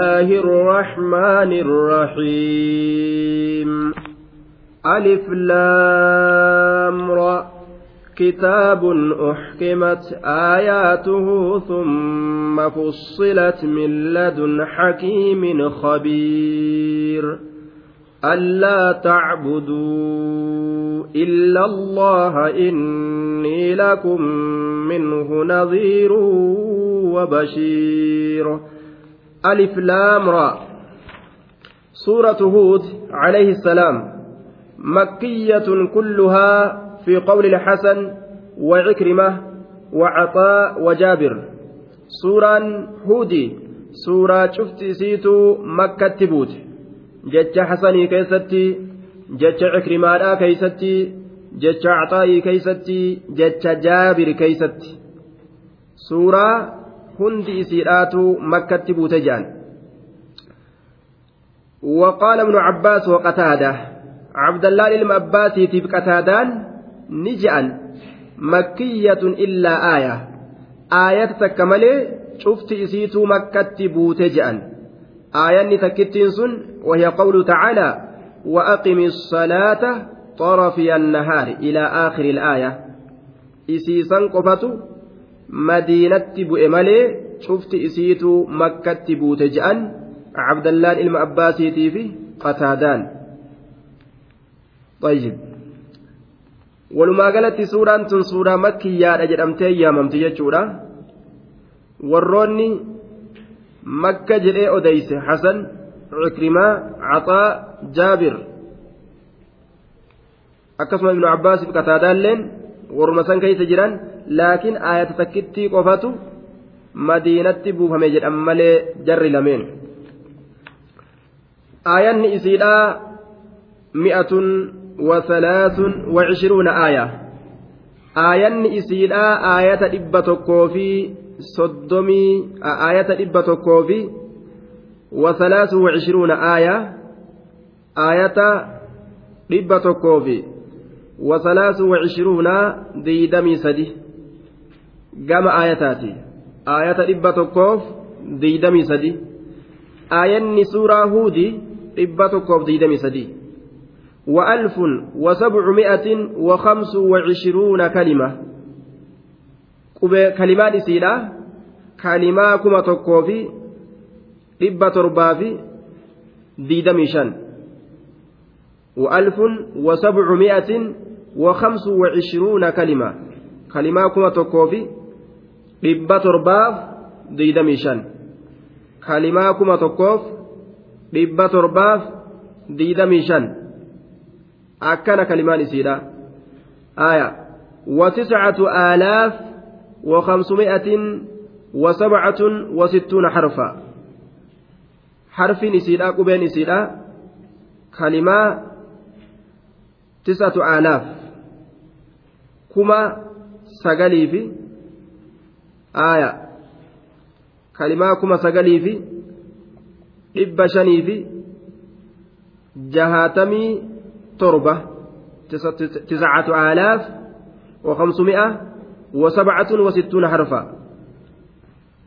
الله الرحمن الرحيم. ألف لام را. كتاب أحكمت آياته ثم فصلت من لدن حكيم خبير. ألا تعبدوا إلا الله إني لكم منه نظير وبشير. ألف لام را. سورة هود عليه السلام. مكية كلها في قول الحسن وعكرمة وعطاء وجابر. سورة هودي سورة شفت سيتو مكة تبوت. جتش حسني كيستي جتش عكرماء كيستي جتش عطائي كيستي جتش جابر كيستي. سورة هندي إسيراتو مكة تبوت جان وقال ابن عباس وقتاده عبد الله ni je'an makiyyatun illaa aaya aayata takka malee cufti isiituu makkatti buute je'an aayanni takkittiin sun wahiya qawlu tacaalaa وأقم الصلاة طرفي النهار إلى آخر الآية إسيسا قفت madiinatti bu'e malee cufti isiitu makkatti buute je'an cabdallaan ilma abbaasiitii fi qataadaan. Walumaa galatti suuraan tun suuraa makkiyyaadha jedhamtee yaamamti jechuudha. Warroonni makka jedhee odeyse hasan cikrimaa caxaa jaabir. Akkasuma ibnu abbaasiif qataadaalleen warruma san keessa jiran laakiin ayata takkitti qofatu madiinatti buufame jedhan malee jarri lameen. Aayanni isiidhaa mi'atun wasalaasun wacishruuna aaya. Aayanni isiidhaa aayata dhibba tokkoo fi soddomii aayata dhibba tokkoo fi wasalaasun wacishruuna aaya. Aayata dhibba tokkoo fi وثلاث وعشرون ديدمي سدي. قام آياتاتي. آية إبا تكوف ديدمي سدي. آية سورة هودي إبا تكوف ديدمي سدي. وألف وسبعمائة وخمس وعشرون كلمة كلمات سيدة. كلمة كما تكوفي torbaa fi diidamii shan وألف وسبعمائة وخمس وعشرون كلمة كلمة كما تكوفي dhibba torbaaf diidamii shan kalimaa kuma tokkoof dhibba torbaaf diidamii shan akkana kalimaan isiidha aya وتسعة آلاف وخمسمائة وسبعة وستون حرفا حرف نسيدا قبين نسيدا كلمة تسعة آلاف كما سقلي في آية كلمة كما سقلي في إب شني في جهاتمي تربة تسعة آلاف وخمسمائة وسبعة وستون حرفا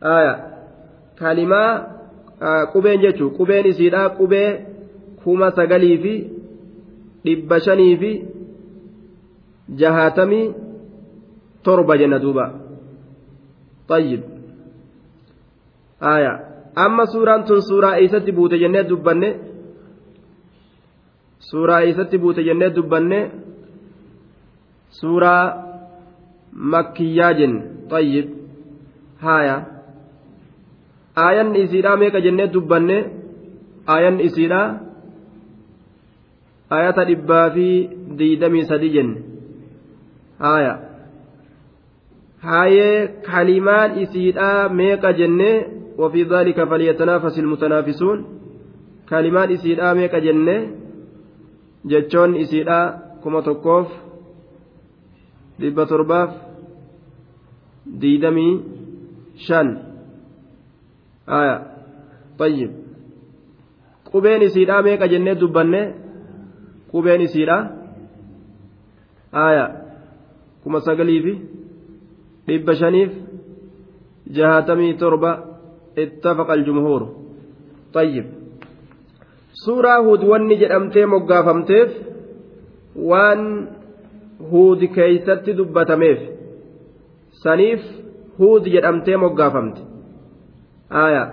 آية كلمة qubeen jechuun qubeen isiidhaa qubee kuma sagalii fi dhibba shanii fi jahaatamii torba jenna duuba tayyib aya amma suuraan tun suuraa eeysatti buute jennee dubbanne suuraa eeysatti buute jennee dubbanne suuraa makkiyyaa jenne tayyib haya aayanni isiidhaa meeqa jennee dubbanne aayanni isiidhaa ayata dhibbaa fi diidamii sadi jenne haya haayee kalimaan isiidhaa meeqa jennee وفي ذلك فليتنافس المتنافسون كلمات إسيدا ميكا جنة جتشون إسيدا كما dhibba torbaaf diidamii shan aya tayyib qubeen isiidha meeqa jennee dubbanne qubeen isiidha aya kuma sagalii fi dhibba shaniif jahaatamii torba ittafaqa aljumhuur طيب suuraa huud wanni jedhamtee moggaafamteef waan huudi keeysatti dubbatameef saniif huud jedhamtee moggaafamte aya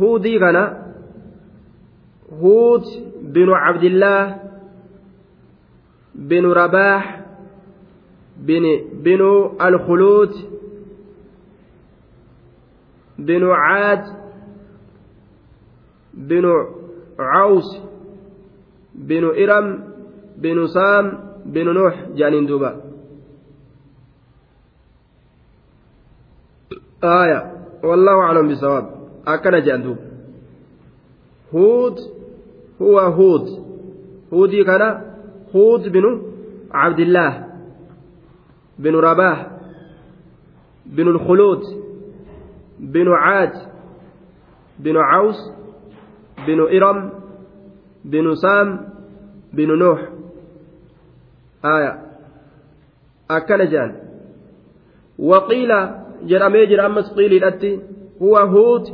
huudii kana huud binu cabdillaah binu rabaax binu alkhuluud binu caad binu caws binu iram binu saam binu nuux jedhaniin duuba آية والله أعلم بالصواب أكن جندوب هود هو هود. هودي كان هود بن عبد الله بن رباح بن الخلود بن عاد بن عوس بن إرم بن سام بن نوح. آية. جان. وقيل jedhamee jira ammas qiiliidhatti huwa huut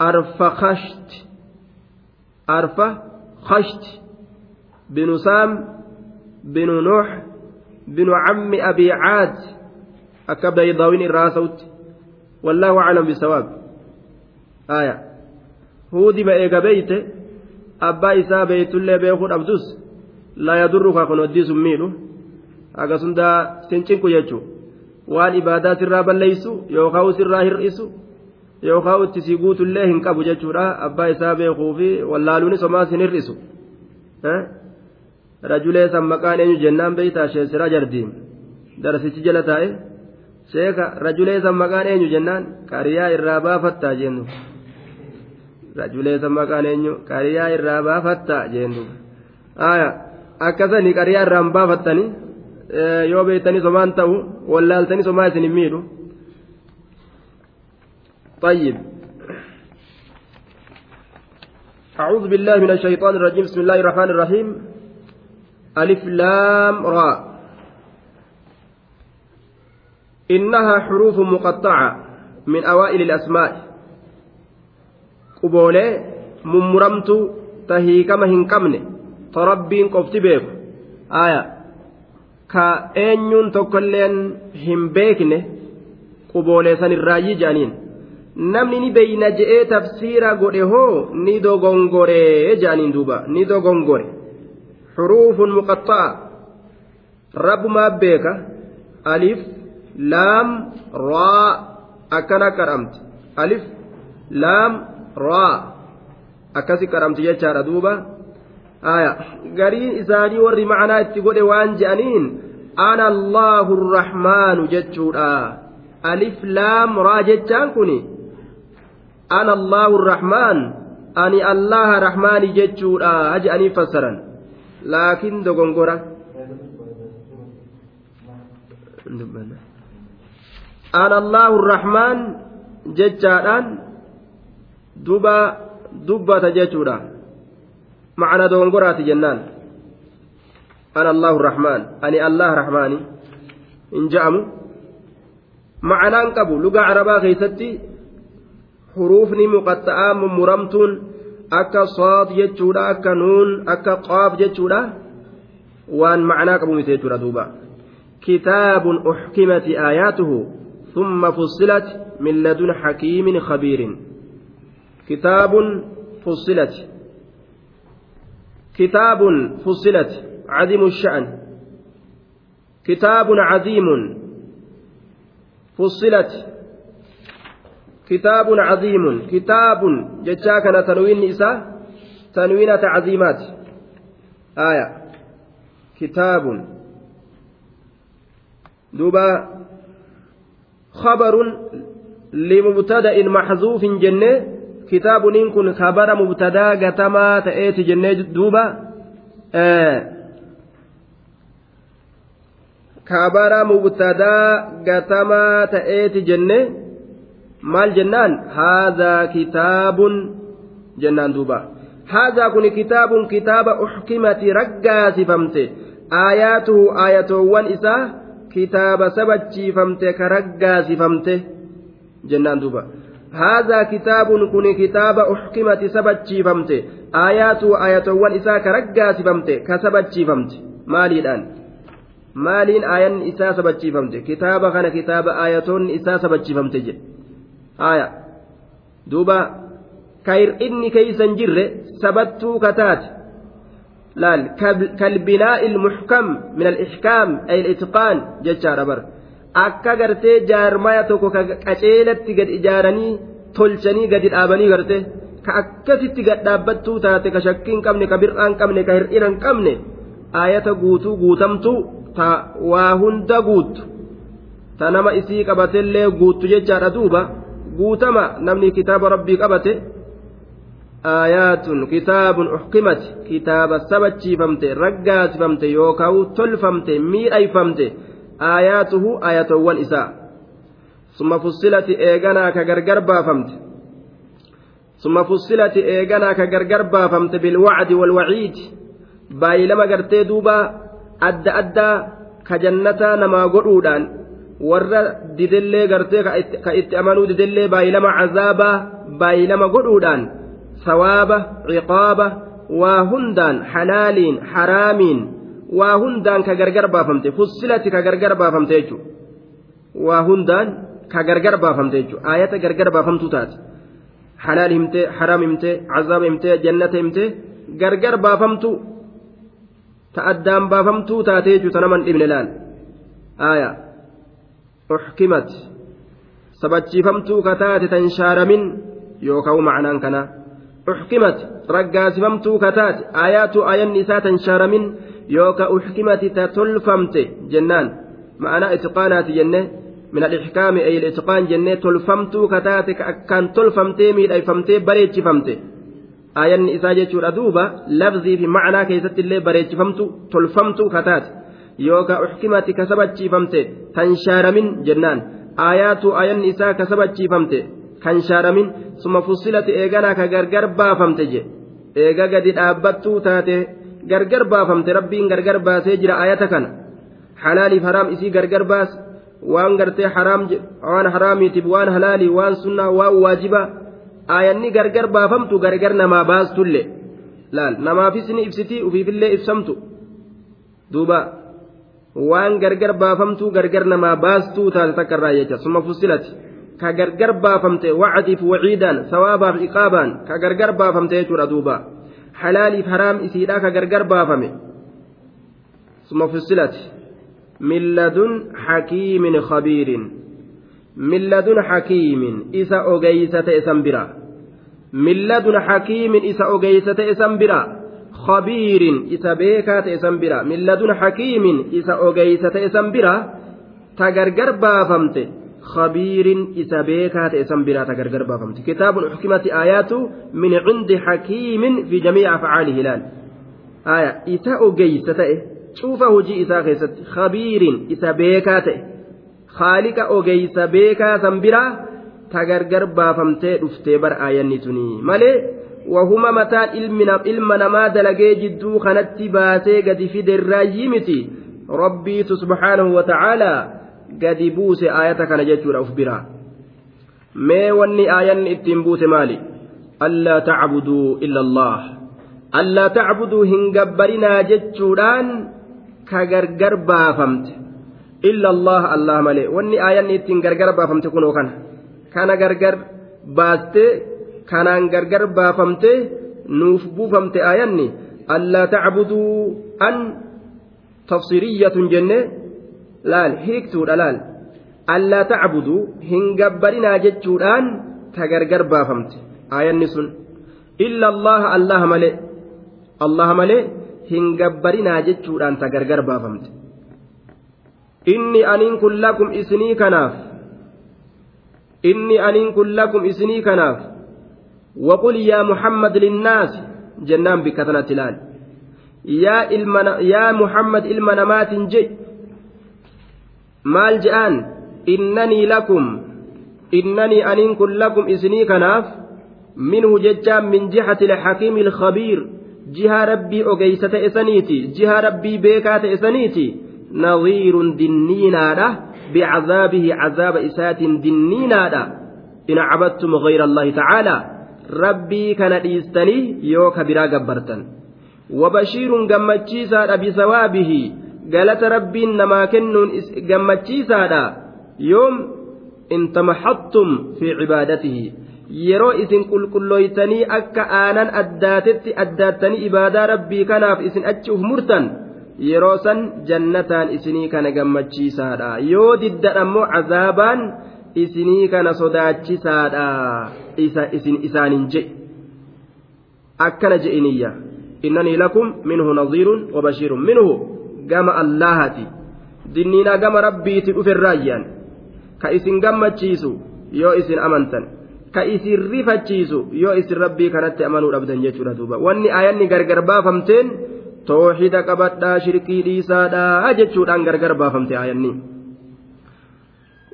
أرف خشت أرف خشت بن سام بن نوح بن عم أبي عاد أكا بيضاوين الراسوت والله أعلم بالصواب آية هودم إيجا بيته أبا إسا بيت اللي بيخون أبدوس لا يضرك كن ودي سميلو أكا سندا سنشنكو يجو waan ibaadaa sirraa balleeysu yookaan sirraa hir'isu yookaan itti si guutullee hin qabu jechuudha. Abbaa isaa beekuu fi wallaaluunis homaas hin hir'isu. Rajulee san maqaan eenyu jennaan beeytaa sheesiraa jardiin darasichi jala taa'e sheeka rajulee san maqaan eenyu jennaan? Qariyaa irraa baafattaa jennu rajulee san maqaan eenyu? Qariyaa irraa baafattaa jennu akkasanii qariyaa irraa hin baafattanii. yoo beeytanii somaan ta'u wallaaltanii somaa isin hin miidhu طيب أعوذ بالله من الشيطان الرجيم بسم الله الرحمن الرحيم ألف لام راء إنها حروف مقطعة من أوائل الأسماء قبولة ممرمت تهيكما هنكمن تربين قفت بيك آية ka eenyuun tokkolleen hin beekne qubooleessan irraayyii jedhaniin namni ni beeyna je'ee tafsiira godhe hoo ni dogongoree jedhaniin duuba ni dogongore xuruufun muqaxxa'a rabbumaa beeka alif laam raa akkana kadhamti alif laam raa akkasi kadhamti jechaadha duuba gariin isaanii warri macnaa itti godhe waan je'aniin ana allaahu rrahmaanu jechuudha alif laam raa jechaan kun ana allaahu rrahmaan ani allaha rahmaani jechuudha je'anii fassaran laakiin dogongora ana allaahu rrahmaan jechaadhaan duba dubbata jechuudha معنى دونغوراتي جنان أنا الله الرحمن أني الله رحماني إن جأموا معنى انقبوا لغة عربا خيستي حروفني مقطعة مرمتون أكا صاد جتشودا أكا نون أكا قاف جتشودا وأن معنى قبوا متيتورا دوبا كتاب أحكمت آياته ثم فصلت من لدن حكيم خبير كتاب فصلت كتاب فصلت عظيم الشأن كتاب عظيم كتاب عظيم كتاب جتشاكنا تنوين نساء تنوين تعظيمات آية كتاب دوبا خبر لمبتدأ محذوف جنة kitaabuniin kun kabara mubtadaa gatamaa ta'eeti jennee duuba kabara mubtadaa gatamaa ta'eeti jenne maal jennaan haadhaa kitaabun jennaan duuba haadhaa kun kitaabun kitaaba uxkimati raggaasifamte aayaatuhu aayatoowwan isaa kitaaba sabachiifamte ka raggaasifamte jennaan duuba هذا كتاب كن كتاب أحكمت سبتشي فمت آيات آياتوان إساء كرقا سفمت كسبتشي فمت مالي الآن isaa sabachiifamte kitaaba kana kitaaba aayatoonni isaa sabachiifamte jedhe aya. Duuba kayr inni keeysan jirre sabattuu kataate laal kalbinaa'i ilmuxkam min alixkaam ay ilitqaan jechaadha bar akka gartee jaarmaya tokko ka qaceelatti gad ijaaranii tolchanii gadi dhaabanii garte. Ka akkasitti gad dhaabbattuu taate ka shakkii hin qabne ka bir'aa hin qabne ka hir'ina hin qabne aayata guutuu guutamtuu ta waa hunda guuttu. Ta nama isii qabatellee guuttu jechaadha duuba guutama namni kitaaba rabbii qabate aayaatun kitaabun uxkimat kitaaba sabachiifamte raggaasifamte yookaan tolfamte miidhayfamte aayaatuhu aayatowwan isaa. Summa fussilati eeganaa ka gargar baafamte. Summa fussilati eeganaa ka gargar baafamte bilwacdi walwaciid baay'ilama gartee duuba adda addaa ka jannataa namaa godhuudhaan warra didellee gartee ka itti amanuu didellee baay'ilama cazaabaa baay'ilama godhuudhaan sawaaba ciqaaba waa hundaan halaaliin haraamiin waa hundaan ka gargar baafamte fussilati ka gargar baafamte jechuudha. Waa hundaan ka gargar baafamte jechuudha. Ayata gargar baafamtuu taate. Halaal himtee haraam himtee cazaaba himtee jannata himtee gargar baafamtuu. ta addaan taatee jechuuta naman dhibne laal. Aya uxkimat sabachiifamtuu ka taate tan shaaramin yookaan macnaan kana uxkimat raggaasifamtuu ka taate ayaatu ayanni isaa tan shaaramin yookaan uxkimati ta tolfamte jennaan ma'anaa itiqaanaati jenne من الإحكام أي الإتقان جنة تلفمتو كتاتك أكان تلفمتي ميدأيفمتي بريتشفمتي aayanni isaa jechuudha duuba labzii fi macnaa keessatti illee bareechifamtu tolfamtu kataate yookaan uxkimati ka sabachiifamte tan shaaramin jennaan. Aayaatu aayanni isaa ka sabachiifamte kan shaaramin. Suma fussilati eeganaa ka gargar baafamte je. Eega gadi dhaabbattuu taate gargar baafamte rabbiin gargar baasee jira aayata kana. Halaaliif haraam isii gargar baas. Waan gartee haraam waan haraamiitiif waan halaalii waan sunnaa waan waajibaa aayanni gargar baafamtu gargar namaa baastullee laal namaafis ni ibsitii ufiifillee ibsamtu. Duuba waan gargar baafamtu gargar namaa baastuu taate takka irraa jecha summa fusilati ka gargar baafamte wacdiif waciidaan sawaabaaf iqaabaan ka gargar baafamte jechuudha duuba halaaliif haraam isiidha ka gargar baafame summa fusilati min ladun hakiimin khabiirin min ladun hakiimin isa ogeysa ta'e san bira min ladun hakiimin isa ogeysa ta'e san bira isa beekaa ta'e san bira min ladun hakiimin isa ogeysa ta'e san bira ta gargar baafamte khabiirin isa beekaa ta'e san bira ta gargar baafamte kitaabun xukimati aayaatu min cindi hakiimin fi jamiici afcaalihi laal aya isa ogeysa ta'e cuufa hojii isaa keessatti khabiirin isa beekaa ta'e haaliqa ogeysa beekaa san wahuma mataan ilma namaa dalagee jidduu kanatti baasee gadi fiderraayyii miti rabbiitu subhaanahu wa ta'aalaa gadi buuse aayata kana jechuudha uf biraa mee wanni aayanni ittiin buuse maali allaa tacbuduu illa allah allaa tacbuduu hin gabbarinaa jechuudhaan ka gargar baafamte illa allah allah malee wanni aayanni ittiin gargar baafamte kunoo kana kana gargar baaste kanaan gargar baafamte nuuf buufamte aayanni allaa tacbuduu an tafsiriyyatun jenne. Laal hiiktuudha laal. Allaa tacbuduu hin gabbarinaa jechuudhaan ta gargar baafamte aayanni sun. Illa allah allah malee. Allah malee hin gabbarinaa jechuudhaan ta gargar baafamte. Inni aniin kun lakum isinii kanaaf. Inni aniin kun lakum isinii kanaaf وقل يا محمد للناس جنان بكثرة لال يا المن يا محمد المنامات جي مال جان إنني لكم إنني أنين كن لكم إسني كناف. منه ججام من جهة الحكيم الخبير. جهة ربي أجيسة إسنيتي جهة ربي بيكات إسنيتي. نظير دنينا بعذابه عذاب إسات دنينا in cabadtum gayra allaahi tacaalaa rabbii kana dhiistanii yoo ka gabbartan wabashiirun gammachiisaadha bisawaabihi galata rabbiin namaa kennuun gammachiisaadha yoom in tamaxattum fi cibaadatihi yeroo isin qulqullooytanii akka aanan addaatetti addaattanii ibaadaa rabbii kanaaf isin achi uf murtan yeroo san jannataan isinii kana gammachiisaadha yoo diddan ammoo cazaabaan isinii kana sodaachisaadha isin isaanin jedhe akkana je'iniyya innanii lakum minhu naziirun wabashiirun minhu gama allahati dinniinaa gama rabbiiti dhuferraayyaan ka isin gammachiisu yoo isin amantan ka isin rifachiisu yoo isin rabbii kanatti amanuu dhabdan jechuudha duuba wanni ayanni gargar baafamteen tooxida qabadhaa shirkii dhiisaadhaa jechuudhaan gargar baafamte ayanni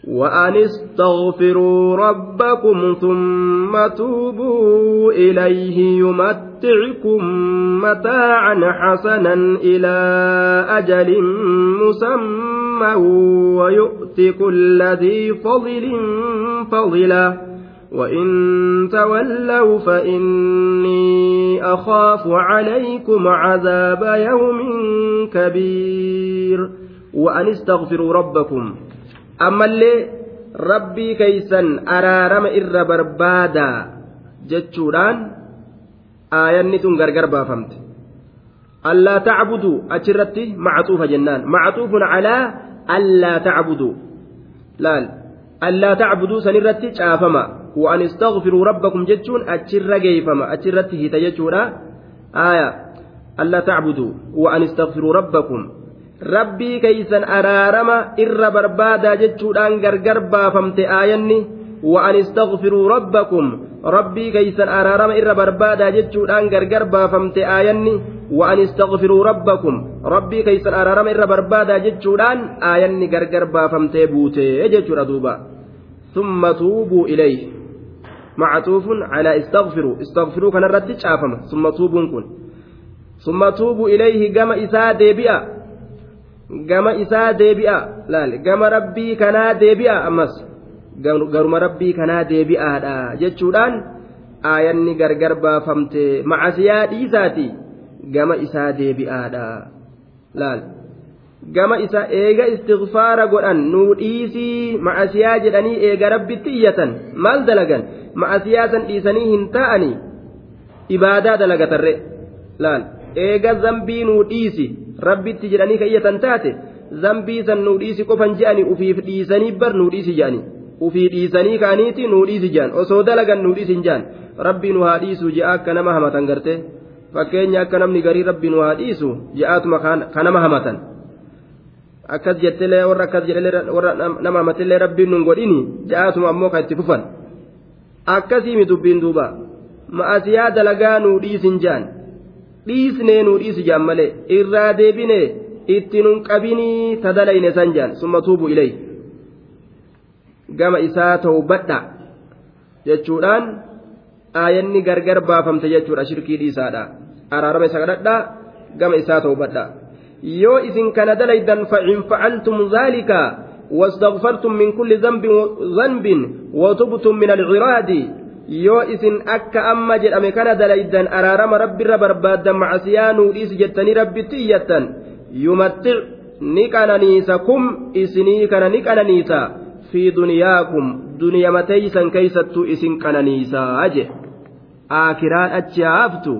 وأن استغفروا ربكم ثم توبوا إليه يمتعكم متاعا حسنا إلى أجل مسمى ويؤت كل ذي فضل فضلا. وإن تولوا فإني أخاف عليكم عذاب يوم كبير. وأن استغفروا ربكم. ammallee rabbii keeysan araarama irra barbaadaa jechuudhaan aayanni tun gargar baafamte allaa tacbuduu achirratti macxuufa jennaan macxuufun calaa allaa tacbuduu laal allaa tacbuduu sanirratti caafama وأن استغفروا ربكم جتون أتشر جيفما أتشرت هيتا جتونا آية ألا تعبدوا وأن استغفروا ربكم rabbii keeysan araarama irra barbaadaa jechuudhaan gargar baafamte aayanni وأن استغفروا ربكم ربي كيسن أرارم إر بربادا جتشودان غرغر بافمت آيني وأن استغفروا ربكم ربي كيسن أرارم إر بربادا جتشودان آيني غرغر بافمت بوتي جتشورا دوبا ثم توبوا إليه معطوف على استغفروا استغفروا كان ردت ثم توبوا كن ثم توبوا إليه قام إساء ديبئة gama isaa deebi'a laal gama rabbii kanaa deebi'a ammas? Garuma rabbii kanaa deebi'aadha jechuudhaan aayanni gargar baafamte macasiyaa dhiisaati. Gama isaa deebi'aadha laal gama isa eega istighfaara godhan nuu dhiisii macasiyaa jedhanii eega rabbitti iyyatan maal dalagan? Macasiyaa san dhiisanii hin ta'anii? Ibaadaa dalagatarre laal eega zambii nuu dhiisi rabbitti jedhanii ka iyyatan taate zambii san nuu dhiisi qofan je'anii ufiif dhiisanii bar nuu dhiisi je'anii ufii dhiisanii kaaniiti nuu dhiisi je'an osoo dalagan nuu dhiisi hin je'an rabbii nu haa dhiisu je'a akka nama hamatan gartee fakkeenya akka namni garii rabbii nu haa dhiisu je'aatuma ka hamatan akkas jettelee warra akkas jedhelee warra nama hamatillee rabbiin nun godhini je'aatuma ammoo ka itti fufan akkasiimi dubbiin duuba ma'asiyaa dalagaa nuu dhiisin je'an dhiisnee nuu dhiisi jaan malee irraa deebine itti nun qabinii tadalayne san jaan summa tuubu ilay gama isaa tawbadha jechuudhaan aayanni gargar baafamte jechuudha shirkii dhiisaadha araarama isa kadhadha gama isaa tawbadha yoo isin kana dalaydan fa'in fa'altum zaalika واستغفرتم من كل ذنب ذنب وتبتم من العراد yoo isin akka amma jedhame kana dalaydan araarama rabbirra barbaaddan macasiyaa nuudhiis jettanii rabbitti iyyattan yumattic ni qananiisa kum isinii kana ni qananiisa. Fi duniyaakum duniyamateeysan keeysattuu isin qananiisaa je aakiraan achi haaftu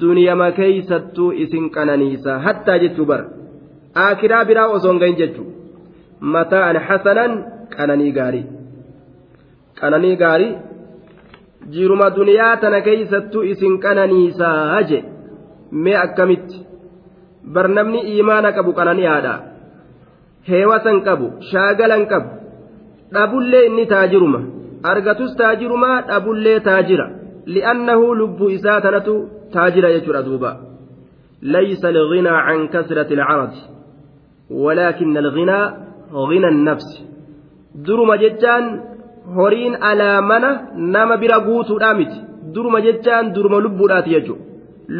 duniyama keeysattuu isin qananiisa hattaa jechuu bar aakiraa biraa osoon gahin jechu mataa'an hasanan qananii gaarii. Qananii gaarii jiruma duniyaa tana keeysattu isin qananiisaa je mee akkamitti? Bar namni iimaana qabu qanani'aadha heewasan qabu shaagalan qabu. Dhabullee inni taajiruma. Argatus taajiruma dhabullee taajira. Li'annahu lubbuu isaa tanatu taajira jechuudha duuba. Laysa alghinaa can kasrati alcaradi walaakina alghinaa ghina annafsi duruma jechaan horiin alaamana nama bira guutuudhaa miti. Duruma jechaan duruma lubbuudhaati jechuudha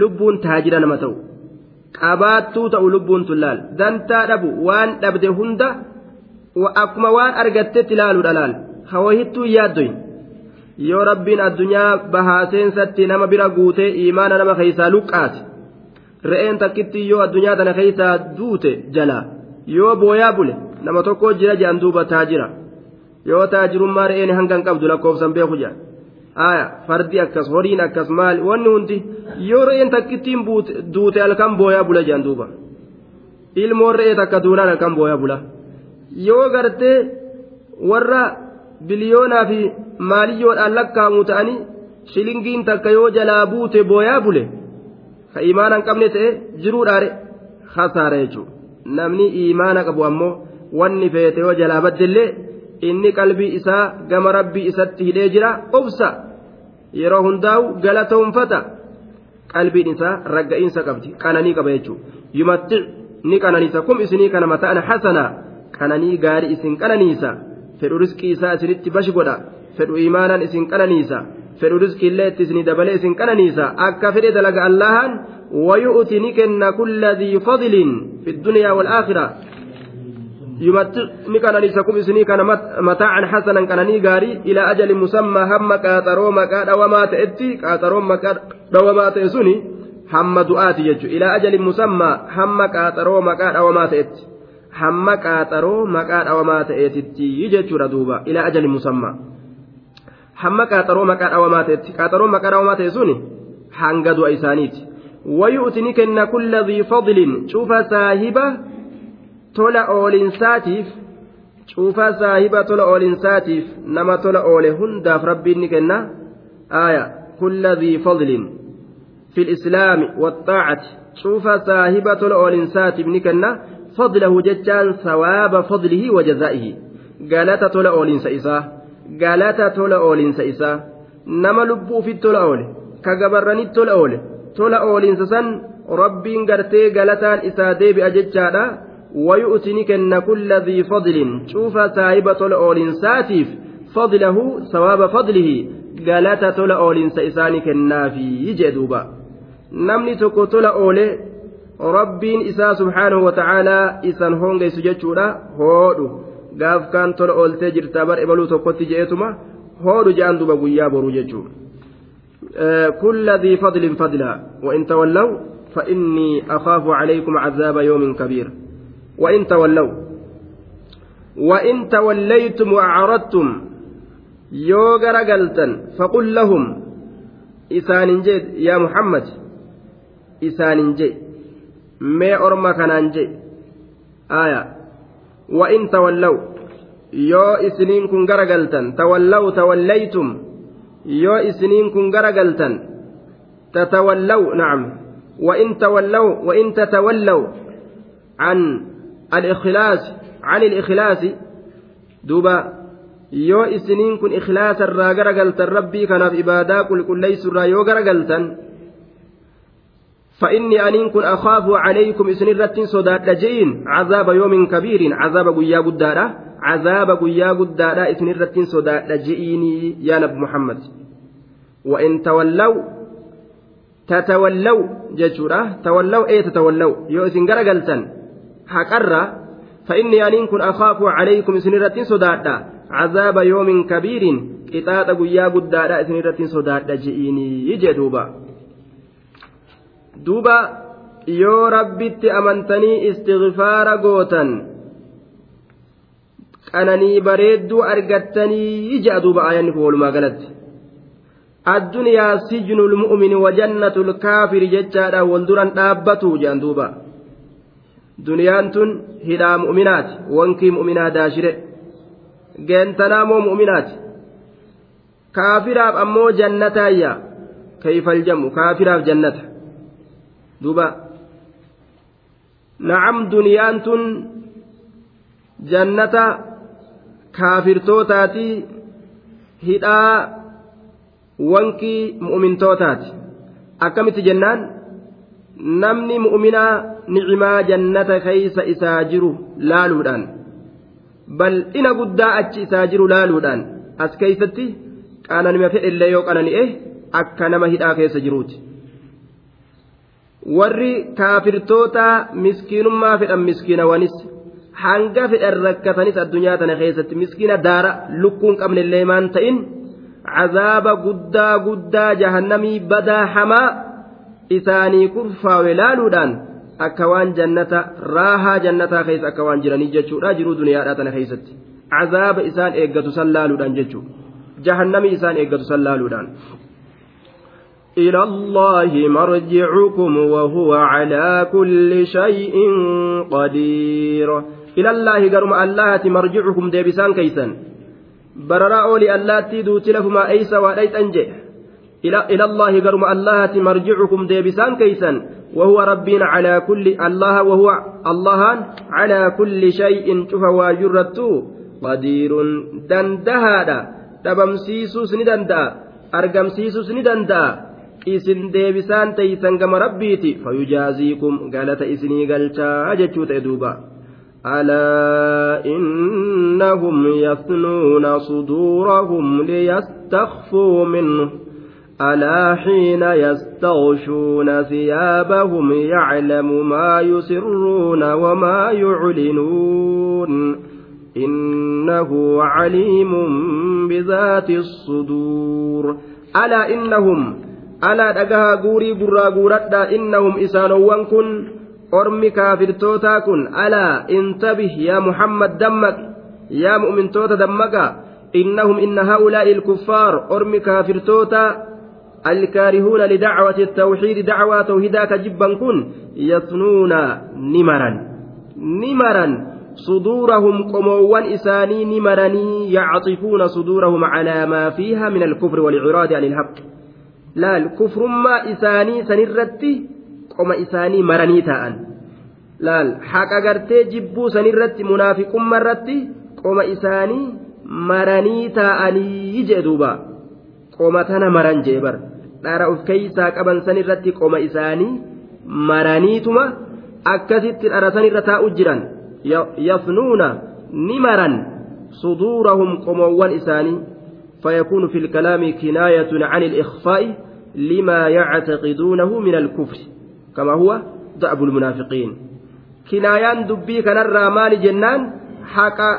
lubbuun taajira nama ta'u. Qabaattuu ta'u lubbuun tullaal dantaa dhabu waan dhabde hunda akkuma waan argattetti ilaaluudha laal. Hawahittuu yaaddoyin yoo rabbiin addunyaa bahaaseensaatti nama bira guutee imaana nama keeysaa luqqaate re'een takkitti yoo addunyaa tana keeysaa duute jala yoo booyaa bule nama tokko jira jedhan duuba taajira yoo taajirummaa re'een hanga hin qabdu lakkoofsan beeku jedhan aya fardi akkas horiin akkas maal wanni hundi yoo re'een takkittiin duute halkan booyaa bula jedhan duuba ilmoon re'ee takka duunaan halkan booyaa bula yoo gartee warra biliyoonaa fi maaliyyoodhaan lakkaa'amu ta'anii shilingiin takka yoo jalaa buute booyaa bule ka imaana qabne ta'e jiruudhaare hasaara jechuudha namni imaana qabu ammoo wanni feete yoo jalaa baddellee inni qalbii isaa gama rabbii isatti hidhee jira obsa. Yeroo hundaa'u galatoonfata qalbiin isaa ragga'iinsa qabdi qananii qaba jechuudha yumatti ni qananiisa kum isinii kana mataan hasanaa qananii gaarii isin qananiisa. fedhu riskii isaa isinitti bashi godha. Fedhu imaanaan isin qananiisa. Fedhu riskii illee itti isinii dabalee isin qananiisa. Akka fedhe dalaga allahan wayu'ti ni kenna kulla dii fadlin fi ddunyaa walaakhira ni يمتعني كنانيسكم إسني كان متاعا حسنا كناني غاري إلى أجل مسمى هم كاترو مكاد وما تأتي كاترو مكاد وما تأسني هم دعاتي يجو إلى أجل مسمى هم كاترو مكاد وما تأتي هم كاترو مكاد وما تأتي يجو ردوبا إلى أجل مسمى هم كاترو مكاد وما تأتي كاترو مكاد وما تأسني hanga du'a isaaniiti wayu'ti ni kenna kulla dhii fadlin cufa saahiba tola oolinsaatiif cufa saahiba tola oolinsaatiif nama tola oole hundaaf rabbiin ni kenna. Aaya kulla dhii fadlin في الإسلام والطاعة شوف صاحب الأولين ساتب نكنا فضله جتان ثواب فضله وجزائه قالت تولا أولين سئسا قالت تولا أولين سئسا نما لبو في التولا أولي كقبرني التولا أولي تولا أولين سسن ربين قرتي قالتان إسا ديبي أججادا ويؤتني كن كل ذي فضل شوف سايبة الأولين ساتيف فضله ثواب فضله قالت تولا أولين سئساني كنافي يجدوبا نمني تكو تولا أولي subhaanahu wata'aalaa isan hongeysu jechuudha hoodhu gaaf kaan tola ooltee jirtaa bar ebaluu tokkotti je'etuma hoodhu je'an duba guyyaa boruu jechuudha كل ذي فضل فضلا وإن تولوا فإني أخاف عليكم عذاب يوم كبير وإن تولوا وإن توليتم وأعرضتم يوغر قلتا فقل لهم إسان جد يا محمد إسان kanaan je aya wa in tawallaw yoo isiniin kun garagaltan tawallaw tawallaytum yoo isiniin kun garagaltan tatawallaw nacam wa in tawallaw wa in tatawallaw an al-ikhlaas عن الإخلاص. دوبا yoo isiniin kun ikhlaasa irraa garagaltan rabbii kanaaf ibaadaa qulqulleessu irraa yoo garagaltan فإني أنين كن أخاف عليكم إسن الرتين صداد جئين عذاب يوم كبير عذاب قيا قدارة عذاب قيا قدارة إسن الرتين صداد جئيني يا نبي محمد. وإن تولوا تتولوا ججورة تولوا إيه تتولوا يو إسن قرقلتن haqarra fa'inni aniin kun akhaafu calaykum isinirrattiin sodaadha. Cazaaba yoomin kabiiriin qixaaxa guyyaa guddaadha isinirrattiin sodaadha je'iinii jee duuba. Duuba yoo rabbitti amantanii istighfaara gootan qananii bareedduu argattanii je'a duuba aayanni kun walumaa galatti. Addunyaa sijnul mu'min wajannatu lkaafiri jechaadha wal duran dhaabbatu je'an duuba. Duniyaan tun hidhaa mu'minaati. Wankii mu'minaa daashire. Geentanaa moo mu'minaati? Kaafiraaf ammoo jannataayya kayfal jamu kaafiraaf jannata. Duuba. Nacam duniyaan tun jannata kaafirtootaati hidhaa wankii mu'mintootaati akkamitti jennaan namni mu'minaa nicimaa jannata keeysa isaa jiru laaluudhaan bal'ina guddaa achi isaa jiru laaluudhaan as keeysatti qananima fedhellee yoo qanani'e akka nama hidhaa keessa jiruuti. Warri kaafirtoota miskiinummaa fedhan miskiinawanis hanga fedhan rakkatanis addunyaa tana keessatti miskiina daara lukkuun qabnellee maan ta'in cazaaba guddaa guddaa jahannamii badaa hamaa isaanii kurfaawe laaluudhaan akka waan jannata raahaa jannataa keessa akka waan jiranii jechuudha jiruu duniyaadhaa tana keessatti cazaaba isaan eeggatu san laaluudhaan jechuudha jahannamii isaan eeggatu san laaluudhaan. إلى الله مرجعكم وهو على كل شيء قدير إلى الله قرم الله مرجعكم ديبسان كيسا برراء أولي اللاتي دوتي لفما أيسا وليت أنجي إلى, الله قرم الله مرجعكم ديبسان كيسا وهو ربنا على كل الله وهو الله على كل شيء شوف واجرته قدير دندهادا danda'a argamsiisuus ni danda'a isin deebisaan teeysan gama rabbiiti fayujaaziikum galata isinii galchaa jechuu ta'e duuba ألا إنهم يثنون صدورهم ليستخفوا منه ألا حين يستغشون ثيابهم يعلم ما يسرون وما يعلنون إنه عليم بذات الصدور. ألا إنهم ألا دقها قوري برا قورتا إنهم إسانوان كن أرمي كافرتوتا كن. ألا انتبه يا محمد دمك يا مؤمن توتا دمك إنهم إن هؤلاء الكفار أرمي كافرتوتا الكارهون لدعوة التوحيد دعوة توحيدا كجبا كن يثنون نمرا. نمرا. صدورهم قموان إساني نمرني يعطفون صدورهم على ما فيها من الكفر والإعراض عن الحق. لا الكفر ما إساني سنرتي قم إساني مرني لا حق أغرتي جبو سنرتي منافق مرتي قم إساني مرني تاءني يجدوبا. قم تنا مرن جيبر. Dhara of keeysaa qaban san qoma isaanii maraniituma akkasitti dhara san taa'u jiran yafnuuna ni maran صدورهم قموان إساني فيكون في الكلام كناية عن الإخفاء لما يعتقدونه من الكفر كما هو دأب المنافقين كنايان دبي كان الرامال جنان حقا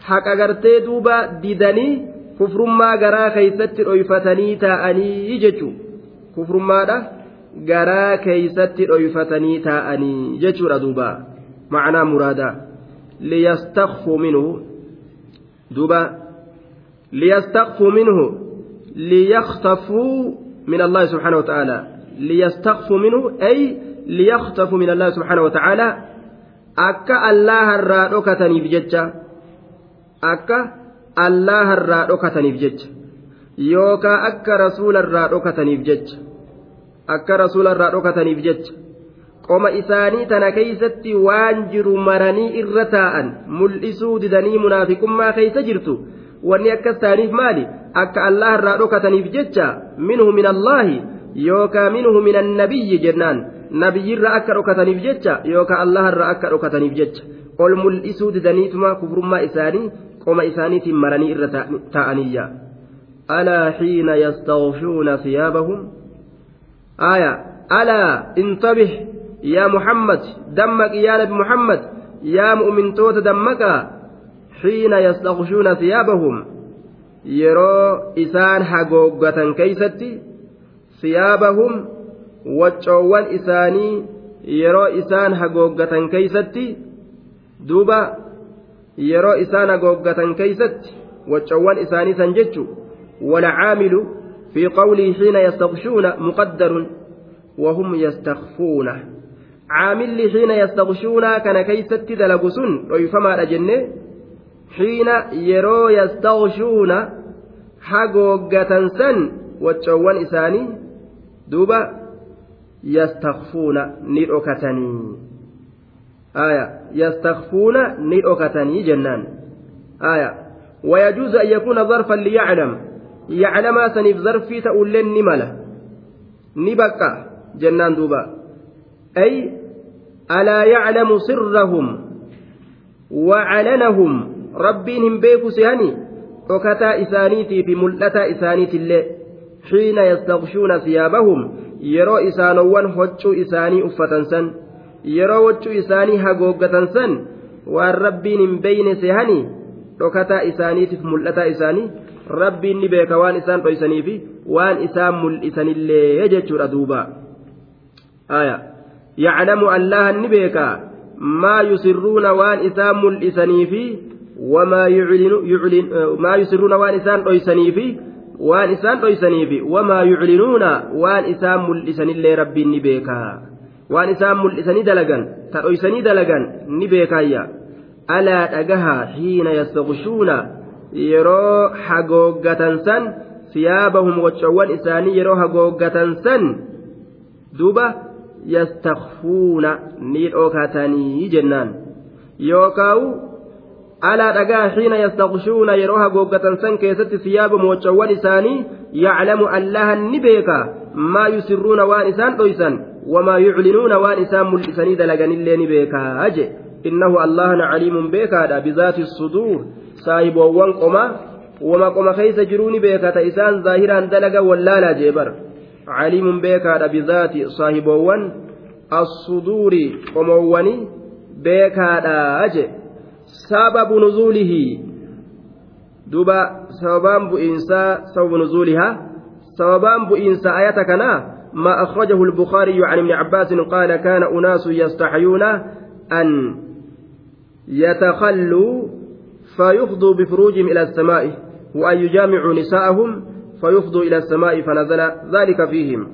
حقا غرتي دوبا ديدني كفر ما غرا كيست رؤيفتني جتشو kufrummaadha garaa keeysatti dhoyfatanii taa'anii jechuudha duuba macnaa muraadaa liyastakfuu minhu duuba liyastakfuu minhu liyaktafuu min allahi subxaanahu watacaala liyastakfuu minhu ay liyaktafuu min allahi subxaanahu watacaala akka allaharraa dhokataniif jecha akka allaharraa dhokataniif jecha yookaa akka rasuularraa dhokataniif jecha akka rasuularraa dhokataniif jecha qoma isaanii tana keeysatti waan jiru maranii irra taa'an mul'isuu didanii munaafiqummaa keeysa jirtu wanni akkas ta'aniif maali akka allaharraa dhokataniif jecha minhu min allaahi yookaa minhu min annabiyyi jennaan nabiyyirra akka dhokataniif jecha yookaa allaharra akka dhokataniif jecha ol mul'isuu didaniituma kufrummaa isaanii qoma isaaniitiin maranii irra taa'aniyya alaa xiina yastaghshuuna thiyaabahum آية ألا انتبه يا محمد دمك يا نبي محمد يا مؤمن توت دمك حين يستغشون ثيابهم. يرو إسان حقوقة كيستي ثيابهم وجوان إساني يرو إسان حقوقة كيستي. دوبا يرو إسان حقوقة كيستي وجوان إساني سنجتشو. والعامل في قوله حين يستغشون مقدر وهم يستخفون. عامل حين يستغشون كان كيست دلقسن ويفما أجنه حين يرو يستغشون حقوقة سن وتشوان إساني؟ دوبا يستخفون نيروكتني آية يستخفون نيروكتني جنان. آية ويجوز أن يكون ظرفا ليعلم. Yaclamaa saniif zarfii ta'ulleen ni mala ni bakka jennaan duuba ay alaa yaclamu sirrahum wacalanahum rabbiin hin beeku sehani dhokataa isaaniitii fi mul'ataa isaaniitillee xiina yastakshuuna siyaabahum yeroo isaanowwan hoccuu isaanii uffatan san yeroo hoccuu isaanii hagooggatan san waan rabbiin hin beyne sehani dhokataa isaaniitiif mul'ataa isaanii rabbiin ni beeka waan isaan dhoysanii fi waan isaan mul'isanillee jechuudha duuba. Yaclamu allahan ni beeka maa yusirruuna waan isaan mul'isanii fi wamaa yusirruuna waan isaan dhoysanii fi waan isaan dhoysaniifi wamaa yuclinuuna waan isaan mul'isanillee rabbiin ni beekaa waan isaan mul'isanii dalagan ta dhoysanii dalagan ni beekaayya alaa dhagahaa xiina yastakshuuna yeroo hagooggatan san siyaabahum waccoowwan isaanii yeroo hagooggatan san duuba yastakfuuna ni dhokatanii jennaan yookaawu alaa dhagaa xiina yastakshuuna yeroo hagooggatan san keessatti siyaabahum waccoowwan isaanii yaclamu allahan ni beeka maa yusirruuna waan isaan dhoysan wamaa yuclinuuna waan isaan mul'isanii dalaganillee ni beekaa je innahu allahana caliimun beekaadha bizaati suduur saahiboowwan qoma wama qoma keeysa jiruu ni beekata isaan zaahiraan dalaga wallaalaa jee bar caliimun beekaadha bizaati saahiboowwan assuduuri qomoowwani beekaadha je sababu nuzuulihi duba sababaan bu'iinsaa sababu nuzuulihaa sababaan bu'iinsa ayata kanaa ما أخرجه البخاري عن ابن عباس قال كان أناس يستحيون أن يتخلوا فيفضوا بفروجهم إلى السماء وأن يجامعوا نساءهم فيفضوا إلى السماء فنزل ذلك فيهم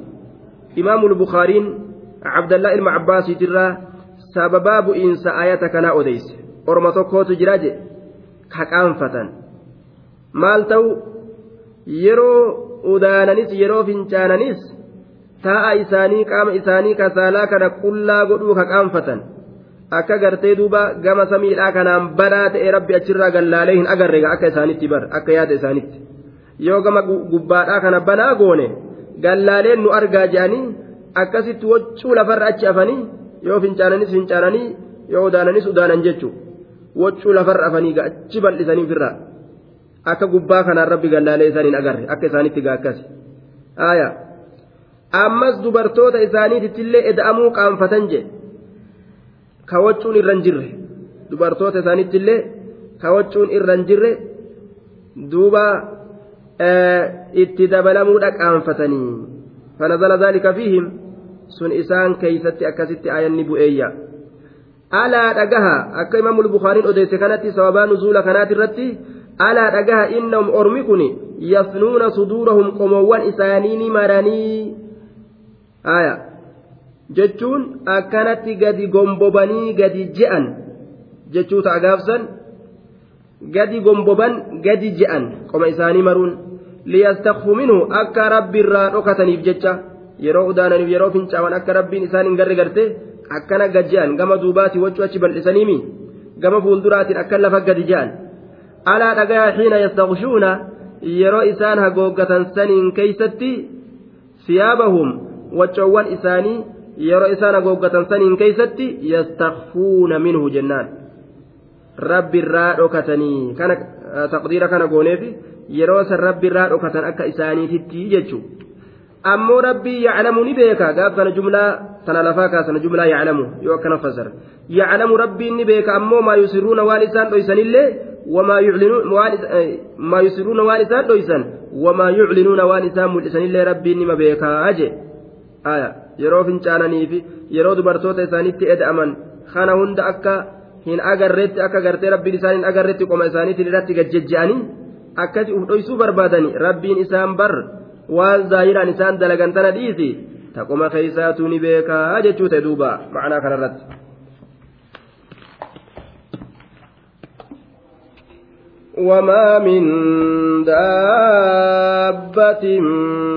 إمام البخاري عبد الله بن عباس ترى سببا بئنس آية كان أديس أرمى je kaqaanfatan maal ta'u yeroo udaananis yeroo fincaananis taa'a isaanii qaama isaanii kasaalaa kana qullaa godhuu kaqaanfatan akka gartee duuba gama samiidhaa kanaan banaa ta'e rabbi achirraa gallaalee hin agarre akka isaanitti bar akka yaada isaanitti. Yoo gama gubbaadhaa kana banaa goone gallaaleen nu argaa jedhanii akkasitti waccuu lafarra achi afanii yoo fincaananis fincaananii yoo udaananis udaanan jechuudha waccuu lafarra afanii achi bal'isanii ofirraa akka gubbaa kanaan rabbi gallaalee isaaniin agarre akka isaanitti gaa akkasi. Ammas dubartoota isaaniitittillee eda'amuu qaanfatan jedhe. Kawachuun irra hin jirre dubartoota isaaniitti illee kawachuun irra hin jirre duuba itti dabalamuudha qaanfatanii fanazala zaalika fiihim sun isaan keeysatti akkasitti ayanni bu'eeyya alaa dhagaha akka imaamul bukaariin odeesse kanatti sababaa nuzuula kanaati irratti alaa dhagaha innahum ormi kun yasnuuna suduurahum qomoowwan isaanii ni maranii aya jechuun akkanatti gadi gombobanii gadi je'an jechuu ta'a gaafsan gadi gomboban gadi je'an qoma isaanii maruun liyastakfu minhu akka rabbi dhokataniif jecha yeroo udaananiif yeroo fincaawan akka rabbiin isaan hin garre garte akkana gad je'an gama duubaatii wachuu achi bal'isaniimi gama fuulduraatiin akka lafa gadi je'an alaa dhagayaa xiina yastakshuuna yeroo isaan hagooggatan saniin keeysatti siyaabahum waccoowwan isaanii yeroo isaan haguuggatan saniin keeysatti yastakfuuna minhu jennaan rabbi irraa dhokatanii kana taqdiira kana gooneef yeroo san rabbi irraa dhokatan akka isaaniititti jechu ammoo rabbii yaclamu ni beeka gaaf kana jumlaa tana lafaa kaasana jumlaa yaclamu yoo akkana fasara yaclamu rabbiin ni beeka ammoo maa yusiruuna waan isaan dhoysanillee وما يعلنون ما يسرون وان وما يعلنون وان إسان ملئسان إلا ربي نما بيكا أجي آية yeroo fincaananii fi yeroo dubartoota isaaniitti eda'aman kana hunda akka hin agarreetti akka gartee rabbiin isaan hin agarreetti qoma isaaniitiin irratti gajjejje'anii akkasi uf dhoysuu barbaadani rabbiin isaan bar waan zaahiraan isaan dalagan tana dhiisi taquma keeysaatu ni beekaa jechuu ta'e duuba macnaa kanarratti. وما من دابة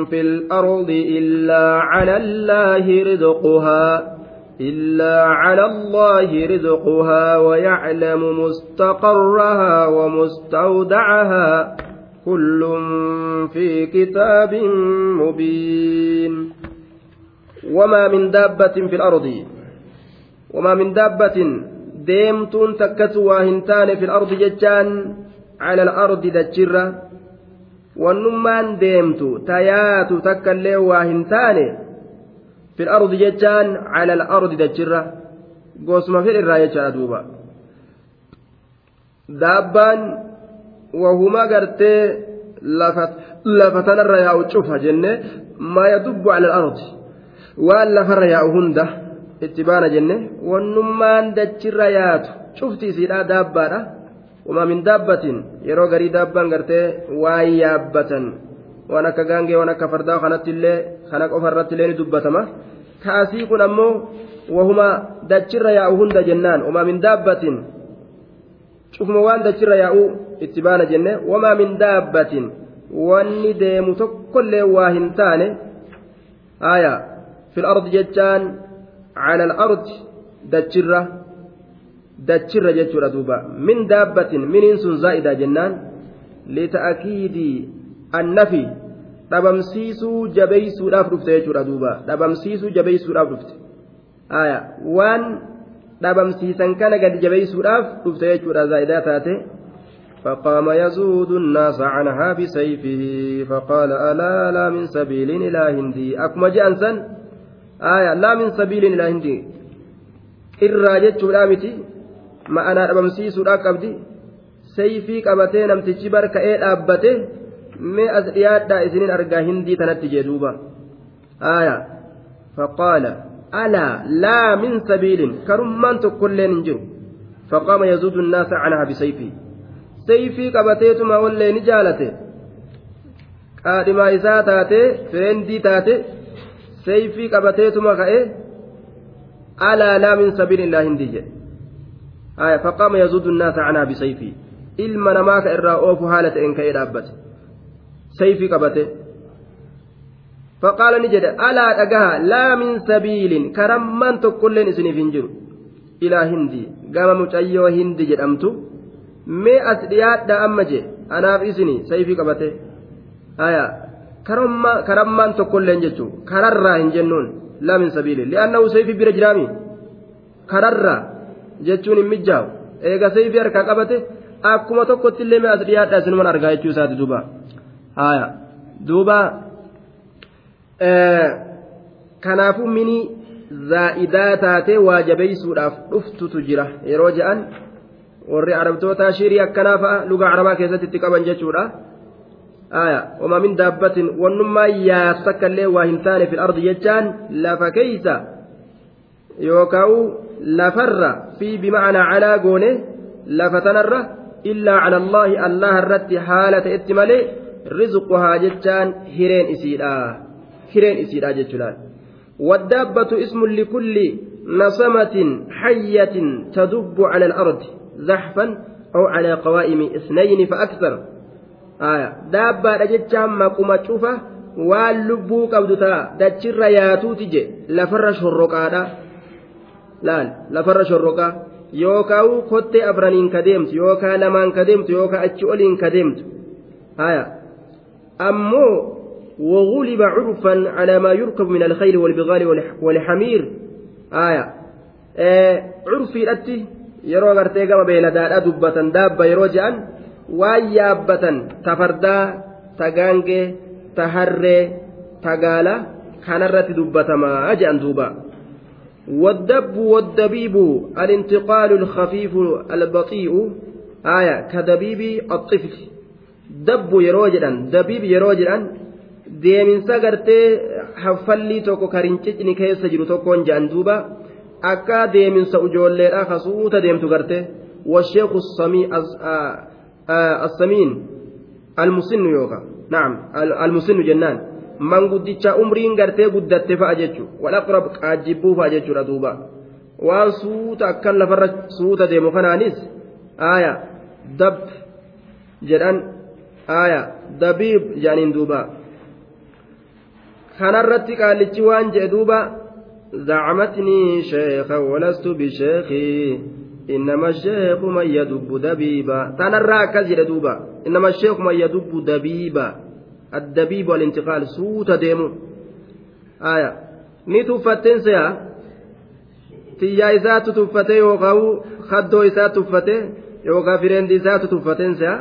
في الأرض إلا على الله رزقها إلا على الله رزقها ويعلم مستقرها ومستودعها كل في كتاب مبين. وما من دابة في الأرض وما من دابة ديمتون تكتوا هنتان في الأرض ججان على الأرض دجرة والنمان ديمتو تياتو تكالي واهنتاني في الأرض جتان على الأرض دجرة قوسما في الراية دوبا دابان وهما قرتي lafa tanarra yaa'u cufa jenne maa yadubbu ala al-ardi waan lafarra yaa'u hunda itti baana jenne wannummaan dachirra yaatu waan yaabbatan waan akka gaangee waan akka fardaa kanatti illee kana qofa irratti illee ni dubbatama kaasii kun ammoo wahuma dachirra yaa'u hunda jennaan wamaa min daabbatiin cufuma waan dachirra yaa'u itti baana jenne wamaa min daabbatiin wanni deemu tokkollee waa hin taane aya fil ardi jechaan cala al-ardi dachirra jechuudha duuba min daabbatin miniin sun zaa'ida jennaan lita'akiidii annafi dhabamsiisuu jabeeysuudhaaf dhufte jechuudha duuba dhabamsiisuu jabeeysuudhaaf dhufte aya waan dhabamsiisan kana gadi jabeeysuudhaaf dhufte jechuudha zaa'idaa taate فقام يزود الناس عنها بسيفه فقال ألا لا من سبيل إلى هندي أكما جأنسا آية لا من سبيل إلى هندي jechuudha miti ma'anaa dhabamsiisuudhaaf qabdi. Sayfii qabatee namtichi barka'ee dhaabbate mee as dhiyaadhaa isinin argaa hindii tanatti jedhuuba aya faqaala alaa laa min sabiilin karummaan tokkolleen hin jiru. Faqaama yazuudu nnaasa canaha bisayfii sayfii qabateetuma wallee ni jaalate. Qaadhimaa isaa taate fireendii taate sayfii qabateetuma ka'e alaa laa min sabiilillaa hindii jedhe aya faqaama yazuudu nnaasa canaha bisayfii. Ilma namaa ka irraa oofu haala ta'een ka'ee dhaabbate. Sayfii qabate. Faqaala ni jedhe alaa dhagaha laa min sabiilin karammaan tokkolleen isiniif hin jiru. Ilaa hindi gama mucayyoo hindi jedhamtu. Mee as dhiyaadha amma je anaaf isini sayfii qabate. Haya karammaan tokkolleen jechuu kararraa hin jennuun laa min sabiilin. Li'annahu sayfii bira jiraami kararraa jechuun hin mijjaawu eega sayfii harkaa qabate akkuma tokkotti illee mee as dhiyaadha isinuman argaa jechuu isaati duuba. Haya duuba kanaafuu mini zaa'idaa taatee waa jabeeysuudhaaf dhuftutu jira. Yeroo je'an warri arabtoota shirii akkanaa fa'a luga arabaa keessatti itti qaban jechuudha. Aya wama min daabbatin wannummaa yaasakkallee waa hin taane fil ardi jechaan lafa keeysa yookaa'u lafarra fi bima'anaa calaa goone lafa tanarra illaa cala allaahi allaha irratti haala ta'etti malee rizquhaa jechaan hireen isiidha hireen isiidha jechuudhaan والدابة اسم لكل نصمة حية تدب على الأرض زحفا أو على قوائم اثنين فأكثر آية دابة جتشام ما قم تشوفه واللبو قبضتا دتشر ياتو تجي لفر شرقا لا لفر شرقا يوكاو كوتي أفرانين كديمت يوكا لمان كديمت يوكا أتشولين كديمت آية أمو وغلب عرفا على ما يركب من الخيل والبغال والحمير آية آه عرفي yeroo gartee gama beeladaadha dubbatan daabba yeroo je'an waan yaabbatan ta fardaa ta gaangee ta harree ta gaala kanarratti dubbatamaa je'an duuba. والدب والدبيب الانتقال الخفيف البطيء آية كدبيب الطفل دب يروجدا دبيب يروجدا deeminsa gartee haffallii tokko karincicni keessa jiru tokkoon je'an duuba akka deeminsa ijoolleedha kasuuta deemtu garte washeeku assamiin almusinnu yooka naam almusinnu jennaan manguddicha umriin gartee guddatte fa'a jechu walaqrab qaajjibbuu fa'a jechuudha duuba waan suuta akkan lafarra suuta deemu kanaanis aaya dab jedhan aaya dabiib jedhaniin duuba kanarratti qaallichi waan jedhe duuba زعمتني شيخا ولست بشيخي إنما الشيخ من يدب دبيبا تنرى كزر دوبا إنما الشيخ من يدب دبيبا الدبيب والانتقال سوت ديمو آية xiyyaa isaatu tuffate yookaan haddoo isaa tuffate yookaan fireendi isaatu tuffateen se'a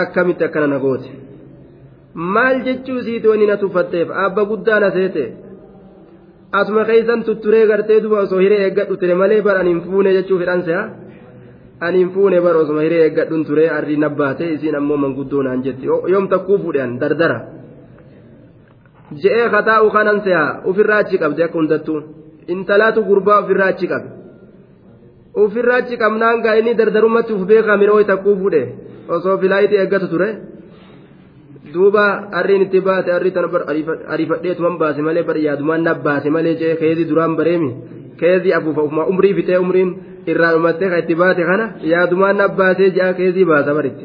akkamitti akkana na goote maal jechuu isiiti wani na tuffatteef abba guddaa na seete asuma keeysan tutturee gartee duba osoo hiree eeggadhu ture malee baran hin fuune jechuu fedhan se'a aniin fuune bara osuma hiree eeggadhuun ture arrii nabbaate isiin ammoo manguddoo naan jetti. Yoom takkuu fuudhan dardara. Je'ee kataa'u kanan se'a ofirraa achi qabde akka hundattuu intalaatu gurbaa ofirraa achi qabe. Ofirraa achi qabnaan gaa inni dardarumatti uf beekaa miroo takkuu fuudhe. Osoo filaayitii eeggatu ture. Duuba arriin itti baate arrii tana ariifadheetuman baase malee bar yaadumaan nabbaase malee je'ee keezii duraan bareemi. Keezii afuufa umrii fitee umriin. Irraa dhumattee kan itti baate kana yaadumaan nabbaasee ja'a keezii baasa baritti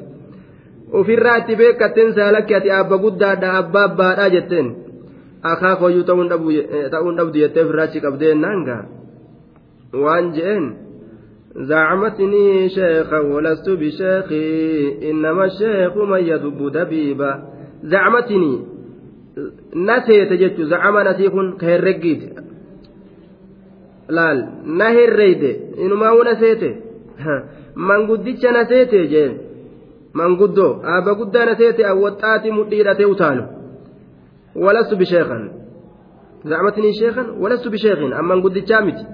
ofirraa itti beekatteen saalakki ati abba guddaadha abbaa abbaadhaa jetteen akaakoyyuu ta'uun dhabdu jettee ofirraa achi qabdeen naanga waan je'een زعمتني شيخا ولست بشيخي إنما الشيخ من يدب دبيبا زعمتني نسيت جت زعم نسيخ كهرقيت laal na herreyde inumaa wuna aseete manguddicha na seete jeen. Manguddoo aabba guddaa na seete awwaxxaati mudhiidhatee utaalu. Walastu bisheekan zacmatnii sheekan walastu bisheekin an manguddichaa miti?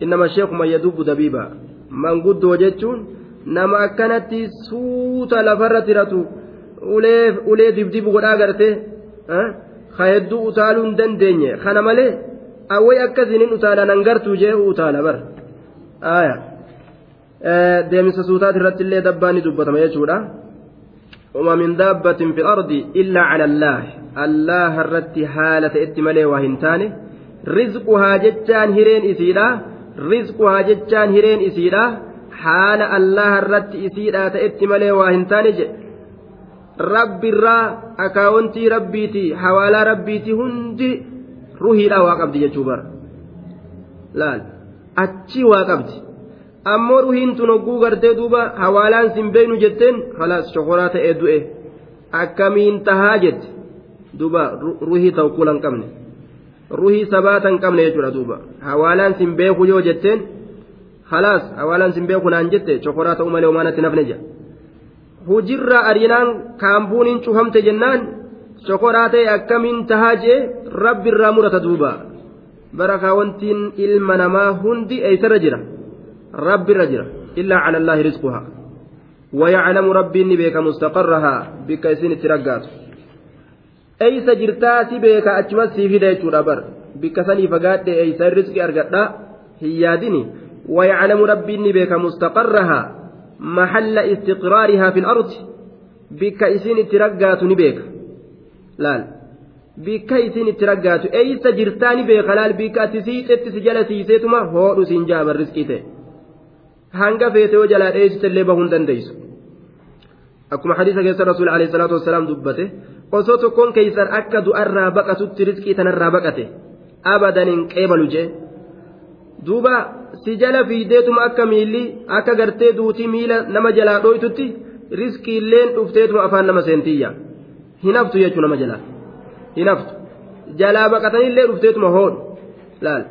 Innama sheeku man yadubbu dabiiba. Manguddoo jechuun nama akkanatti suuta lafarra tiratu ulee dibdibu godhaa garte ka hedduu utaaluu hin dandeenye. Kana malee awway akkasinin utaala nan gartuu jee utaala bar aya deemisa suutaati irratti illee dabbaan ni dubbatama jechuudha وما من دابة في الأرض إلا على الله. الله الرت حالة إتمالي وهنتاني. رزقها جتان هيرين إسيرا رزقها جتان هيرين إسيرا حال الله الرت إسيرا تأتمالي وهنتاني ربي الرا أكاونتي ربيتي حوالا ربيتي هندي ruhiidhaa waa qabdi jechuu bara laal achi waa qabdi ammoo ruhiin tun hogguu gartee duuba hawaalaan sin beeynu jetteen halaas shokoraa ta'ee du'e akkamiin tahaa jette duuba ruhii tawkuula hin qabne ruhii sabaata hin qabne jechuudha duuba hawaalaan sin beeku yoo jetteen halaas hawaalaan sin beeku naan jette shokoraa ta'uu malee homaanatti nafne jedha hujirraa ariinaan kaambuuniin cufamte jennaan shokoraa ta'e akkamiin tahaa jee? Rabbi irraa murata duuba. Barakaa wantiin ilma namaa hundi eeysarra jira? Rabbi irra jira. Illaa cala allaahi rizquhaa. ويعلم ربي إني بيك مستقرها بك يسين ترقات أيس جرتاتي بيك أجمس في ديتو ربر بك سني فقات أيس الرزق أرقات هي ديني ويعلم ربي إني بيك مستقرها محل استقرارها في الأرض بك يسين ترقات نبيك laal. Bikka isin itti raggaatu eeysa jirtaani beeka laal. Bikka ati siixetti si jala siiseetuma hoodhu siin jaaban riskii ta'e hanga feete yoo jalaa dheessite illee bahuu dandeessu. Akkuma hadiisa keessa rasuul alayhi salaatu wasalaam dubbate osoo tokkoon keeysan akka du'arraa baqatutti riskii tanarraa baqate abadan hin qeebalu jee. Duuba si jala fiideetuma akka miilli akka gartee duutii miila nama jalaa dhooytutti riskii illeen dhufteetuma afaan nama seentiyya. Hinaftu jechuun nama jalaa hinaftu jalaa baqatanillee dhufteetuma hoodhu laal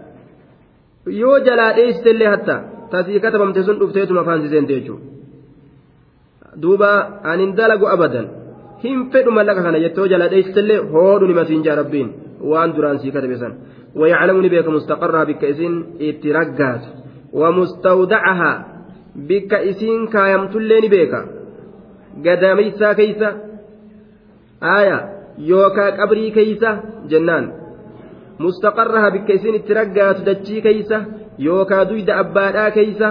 yoo jalaa dheessitellee hatta tasii katabamte sun dhufteetuma afaan siseente jechuudha duuba anin dalagu abadan hin fedhu mallaqa kana jettoo jalaa dheessitellee hoodhu nima siin jaa rabbiin waan duraan sii katabe san ويعلم نبيك مستقرها بك إسين اترقات ومستودعها بك إسين كايمت اللي نبيك قداميسا كيسا aaya yookaa qabrii keeysa jennaan mustaqarraha bikka isin itti raggaatu dachii keeysa yookaa duyda abbaadhaa keeysa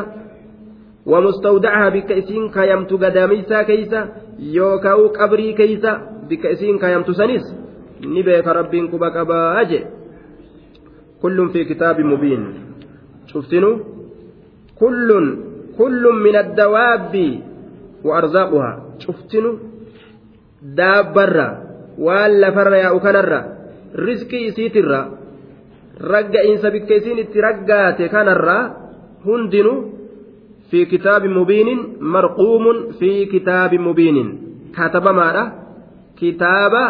ومستودعها بك إسين كايمت قداميسا كيسا يوكاو قبري كيسا بك إسين كايمت سنيس نبيك رب كبك باج كل في كتاب مبين شفتنو كل كل من الدواب وأرزاقها شفتنو daabbarra waan lafarra yaa'u kanarra riskii isiitirra ragga'iinsa bikka isiin itti raggaate kanarra hundinuu fi kitaabi mubiinin marquumun fi kitaabi mubiinin. Katabamaadha. Kitaaba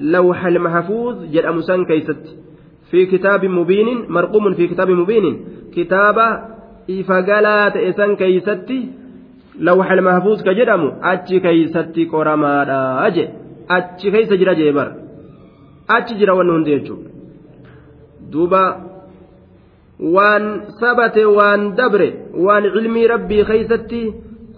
lawxal mahfuuz jedhamu san keeysatti fi kitaabi mubiinin marquumun fi kitaabi mubiinin. Kitaaba ifa galaa ta'e san keeysatti achi keeysatti qoramaadha je achi keeysa jira jee bar achi jira wanni hundi jechuudha duuba waan sabate waan dabre waan cilmii rabbii keeysatti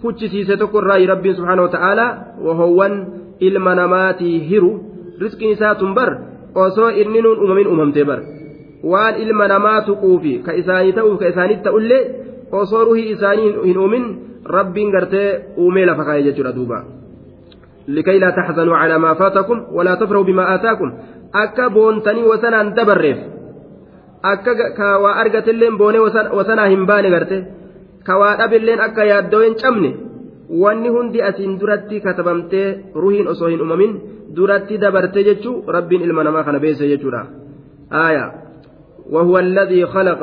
kuchisiise tokko irraa rabbiin subhaanahu wa ta'aalaa wahoowwan ilma namaatii hiru riskiin isaa tun bar osoo inni nuun uumamin uumamtee bar waan ilma namaa tuquufi ka isaanii ta'uuf ka isaanitti ta'ullee osoo ruhii isaanii hin uumin rabbiin gartee uumee lafa kaa'e jechuudha duuba. لكي لا تحزنوا على ما فاتكم ولا تفرحوا بما آتاكم akka boontanii wasanaan dabarreef akka ka waa argatilleen boonee wasanaa hin baane garte ka waa dhabilleen akka yaaddoo hin cabne wanni hundi asiin duratti katabamtee ruhiin osoo hin uumamin duratti dabarte jechuu rabbiin ilma namaa kana beese jechuudha aaya وهو الذي خلق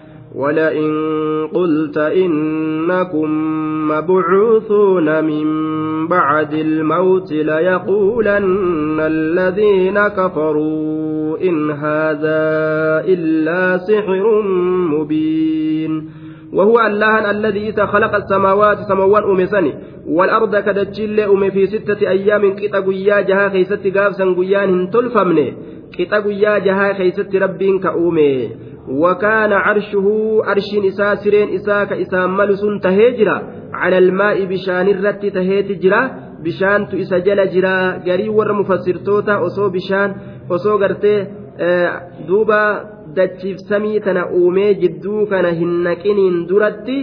ولئن قلت إنكم مبعوثون من بعد الموت ليقولن الذين كفروا إن هذا إلا سحر مبين. وهو الله الذي خلق السماوات سموان أمسني والأرض كدتشل أم في ستة أيام كتا قيا جها خيست قابسا قيان تلفمني كتا قيا جها خيست ربين كأومي وكان عرشه عرش إساء سرين إساء كإساء ملس تهجرا على الماء بشان الرت تهيتجرا بشان تئس جل جرا. قري ور مفسرتوتا أصو بشان. أصو قرتي duuba dachiif samii tana uumee jidduu kana hin naqiniin duratti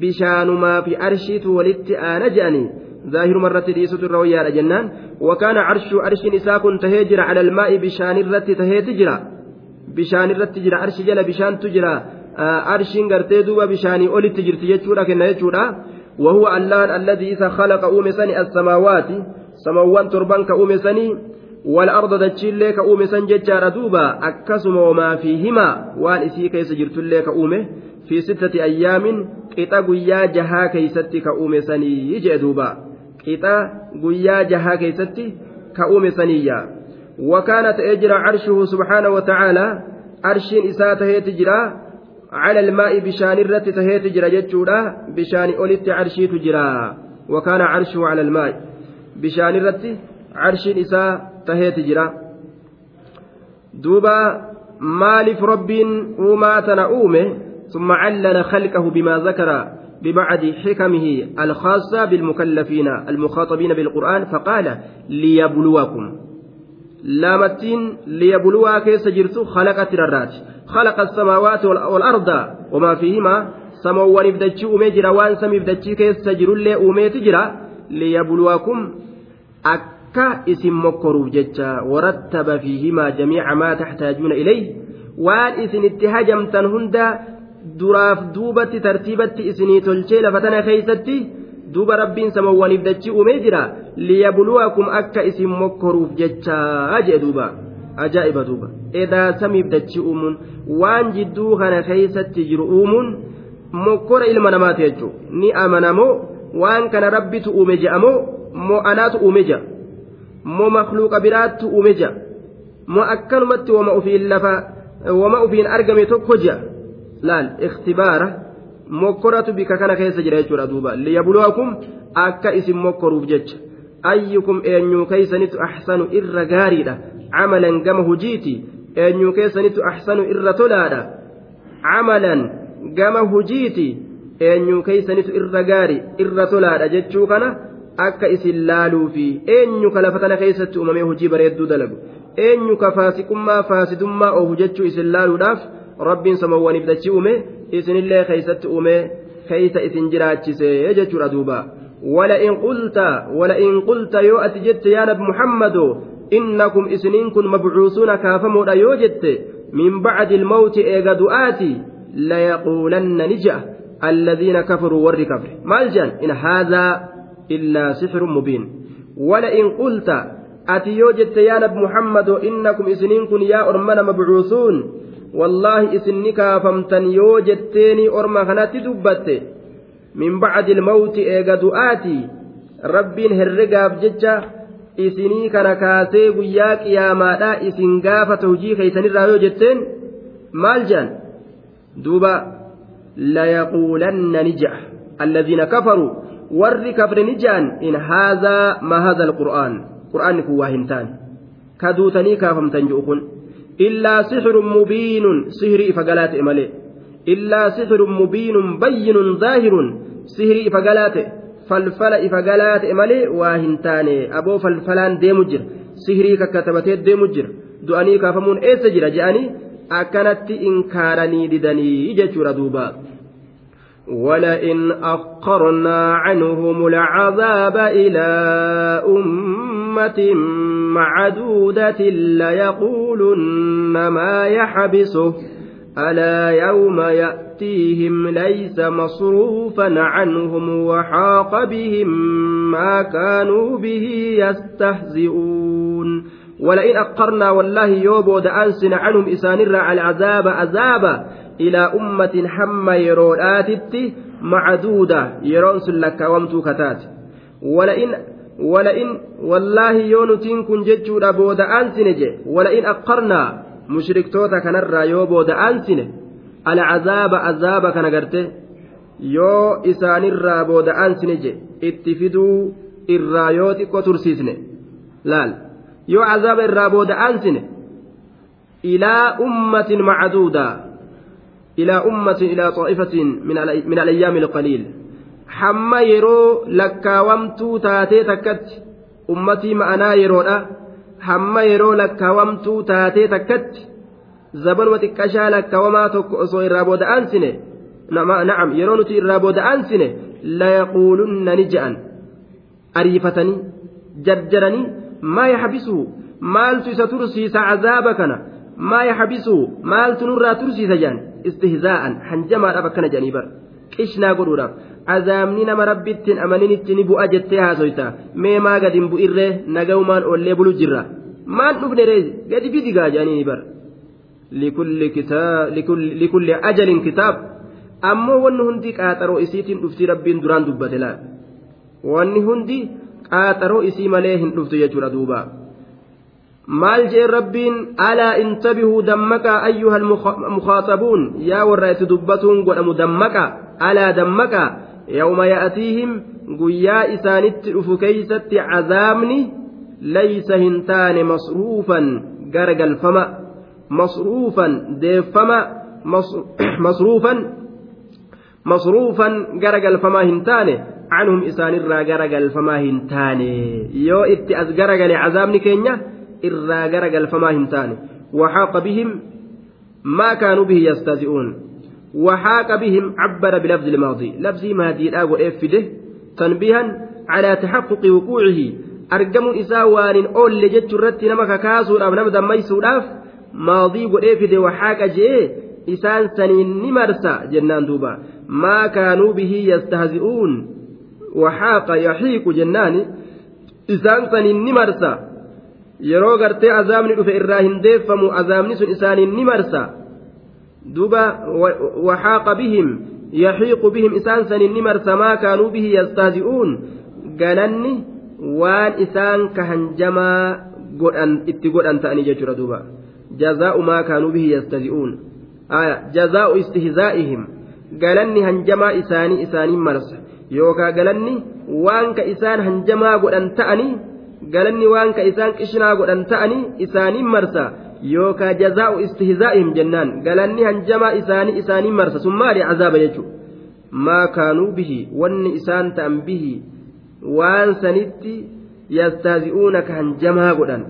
bishaanumaa fi arshiitu walitti aana je'anii ظاهر مرة ديسوت الروية جنان. وكان عرش عرش إساكن تهجر على الماء بشان الرت تهيتجرا bishaan irratti jira arshi jala bishaantu jira arshiin gartee duuba bishaanii olitti jirti jechuudha kenna jechuudha. وهو اللان الذي إذا خلق أومسني السماوات سموان تربان كأومسني والأرض دجين لك أومسن ججار دوبا أكسم وما فيهما وان إسي كيس جرت لك أومه في ستة أيام قطا قيا جها كيستي كأومسني يجي دوبا قطا قيا جها كيستي كأومسني وكانت أجرى عرشه سبحانه وتعالى عرش إساءة هي تجرى على الماء بشان الرت تهي تجرى جتشورا بشان أولت عرشي تجرى وكان عرشه على الماء بشان الرت عرش إساءة تهي تجرى دوبا مالف رب وما تنؤومه ثم علل خلقه بما ذكر ببعض حكمه الخاصة بالمكلفين المخاطبين بالقرآن فقال ليبلوكم. Laamattiin liyabuluwaa keessa jirtu khalaqa tirarraati khalaqa samaawaati walarda wamaa fiihimaa samoowwaniif dachii uumee jira waan samiif dachii keessa jirullee uumeeti jira liyabuluwaakum akka isin mokkoruuf jecha warattaba fiihimaa jamiica maa taxtaajuuna ilayh waan isin itti hajamtan hunda duraaf duubatti tartiibatti isinii tolchee lafa tana keeysatti duuba rabbiin samawwaniif dachii uumee jira liyabluwakum akka isin mokkoruuf jechaa jee duuba ajaa'iba duuba edaa samiif dachii uumuun waan jidduu kana keeysatti jiru uumuun mokkora ilma namaati jechuu ni amanamoo waan kana rabbitu uume je'amoo moo anaatu uume je'a moo makluuqa biraattu uume je'a moo akkanumatti wama ufiin lafa wama ufiin argame tokko je'a laal ikhtibaara mokkoratu bika kana keessa jira jechuudha duuba liyabluwakum akka isin mokkoruuf jecha ayyukum eenyuu keeysanitu axsanu irra gaariidha camalan gama hujiiti eenyuu keessanitu axsanu irra tolaadha camalan gama hujiiti eenyuu keeysanitu irra gaari irra tolaadha jechuu kana akka isin laaluufi eenyu ka lafa tana keessatti uumamee hojii bareedduu dalagu eenyu ka faasiqummaa faasidummaa oofu jechuu isin laaluudhaaf rabbiin samawwaniif dachii uume isinillee keeysatti uume keeysa isin jiraachise jechuudha duuba. ولئن قلت ولئن قلت يو أتجت يا نبي محمد إنكم إسنين كن مبعوثون كافمون يو جت من بعد الموت إيغا دؤاتي ليقولن نجأ الذين كفروا ور كفر مالجان إن هذا إلا سحر مبين ولئن قلت أتي يو جت يا نبي محمد إنكم إسنين كن يا أرمنا مبعوثون orma kanatti dubbatte min bacdi ilmawti eega du'aatii rabbiin herregaaf jecha isinii kana kaasee guyyaa qiyaamaadhaa isin gaafata hujii keeysanirraa yoo jetteen maal jean duuba layaquulanna ni ja'a الذين كفروا haazaa ma haadha alqur'aan qur'aanni kun waa hin taane ka duutanii kaafamtan ji'u kun illaa sixirun mubiinun bayyinun zaahirun sihirii ifa galaa ta'e falfala ifa galaa ta'e malee waa hin taane aboo falfalaan deemu jira sihirii kakkatabatee deemu jira du'anii kaafamuun eessa jira je'anii akkanatti inkaaranii didanii jechuudha duuba. ولئن أخرنا عنهم العذاب إلى أمة معدودة ليقولن ما يحبسه. ألا يوم يأتيهم ليس مصروفا عنهم وحاق بهم ما كانوا به يستهزئون. ولئن أقرنا والله يوبو دأنسن عنهم إسان العذاب عذابا kataate wala'in wala'in wallaahi yoo nutiin kun jechuudha booda aansine je wala'in aqqarnaa mushriktoota kanarraa yoo booda aansine alcazaaba azaaba kana garte yoo isaanirraa booda aansine je itti fiduu irraa yoo xiqqoo tursiisne laal yoo azaaba irraa booda aansine ilaa ummatin macaduudaa إلى أمة إلى طائفة من الأيام القليل حما يرو lakkaawamtuu taatee takkatti ummatii ma'anaa yeroodha hamma yeroo lakkaawamtuu taatee takkatti zabanuma xiqqashaa lakkaawamaa tokko osoo irraa booda aansine na'am yeroo nuti irraa booda aansine layaquulunna ni je'an ariifatanii jarjaranii maa maa yaxbisuu maaltu nurraa tursiisa jedhan istihzaa'an hanjamaadhaaf akkana jedhanii bara qishnaa godhuudhaaf azaabni nama rabbittiin amaninitti ni bu'a jettee haasoyta mee maa gadi hin bu'irree nagaumaan oollee bulu jirra maan dhufne ree gadi fidigaa jedhanii bara likulli ajalin kitaab ammoo wanni hundi qaaxaroo isiitiin dhuftii rabbiin duraan dubbate laal wanni hundi qaaxaroo isii malee hin dhuftu jechuudha duubaa. Maal jee rabbiin alaa intabihuu dammaqaa ayyuha almukhaatabuun yaa warra itti dubbatuun godhamu dammaqa alaa dammaqa yawma ya'tiihim guyyaa isaanitti dhufu keeysatti cazaabni laysa hin taane masruufan gara galfama masruufan deeffama masruufan masruufan gara galfamaa hin taane canhum isaanirraa gara galfamaa hin taane yoo itti as gara gale cazaabni keenya irraa gara galfamaa hin taane. Waxaaqa bihim maa kaanuu bihi yastahzi'uun waxaaqa bihim cabbara bilafzi lmaadii labsii maadiidhaa godhee fide tanbihan calaa taxaquqi wuquucihi. Argamuun isaa waanin oolle jechuu irratti nama kakaasuudhaaf nama dammaysuudhaaf maadii godhee fide waxaaqa je'ee isaan saniin ni marsa jennaan duuba. Maa kaanuu bihi yastahzi'uun waxaaqa yaxiiqu jennaani isaan saniin ni marsa yeroo gartee azaabni dhufe irraa hin deeffamu azaabni sun isaaniin ni marsa duba waxaaqa bihim yaxiiqu bihim isaan saniin ni marsa maa kaanuu bihi yastahzi'uun gananni waan isaan ka hanjamaa godhan itti godhan ta'anii jechuudha duuba jazaa'u maa kaanuu bihi yastahzi'uun jazaa'u istihzaa'ihim galanni hanjamaa isaanii isaaniin marsa yookaa galanni waan ka isaan hanjamaa godhan ta'anii galanni waan ka isaan qishnaa godhan ta'anii isaaniin marsa yookaan jazaa'u istihzaa'ihim jennaan galanni hanjamaa isaanii isaaniin marsa sun maali azaaba jechuudha maa kaanuu bihi wanni isaan ta'an bihi waan sanitti yastaazi'uuna ka hanjamaa godhan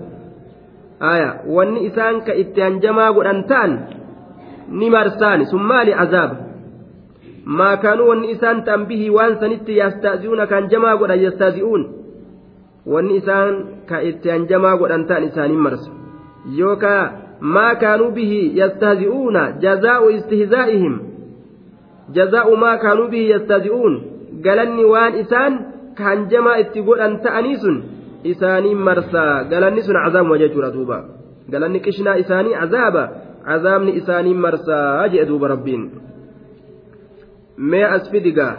aya wanni isaan ka itti hanjamaa godhan ta'an ni marsaani sun maali azaaba maa kaanuu wanni isaan ta'an bihi waan sanitti yastaazi'uuna ka hanjamaa godhan yastaazi'uun wanni isaan ka itti hanjamaa godhan ta'an isaaniin marsa yookaa maa kaanuu bihi yastahzi'uuna jazaa'u istihzaa'ihim jazaa'u maa kaanuu bihi yastahzi'uun galanni waan isaan ka hanjamaa itti godhan ta'anii sun isaaniin marsaa galanni sun cazaabuma jechuudha duuba galanni qishnaa isaanii cazaaba cazaabni isaaniin marsaa jedhe duuba rabbiin mee as fidigaa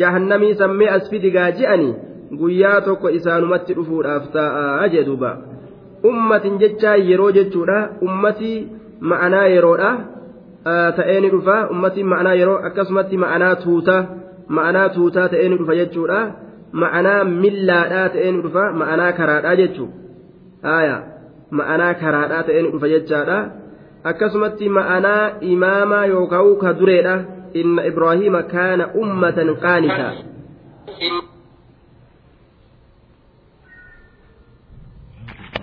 jahannamii san mee as fidigaa je'anii guyyaa tokko isaanumatti dhufuudhaaf taa'aa jedhuuba ummatin jechaa yeroo jechuudha. Ummatii ma'anaa yeroodha. Ta'ee ni dhufa. Ummatiin ma'anaa yeroo akkasumatti ma'anaa tuuta. Ma'anaa tuutaa ta'ee ni dhufa jechuudha. Ma'anaa millaadhaa ta'ee ni dhufa. Ma'anaa karaadhaa jechuudha ma'anaa karaadhaa ta'ee ni dhufa jechaadha. Akkasumatti ma'anaa imaamaa yookaan ka dureedha. Inna ibraahiima kaana ummatan qaanita.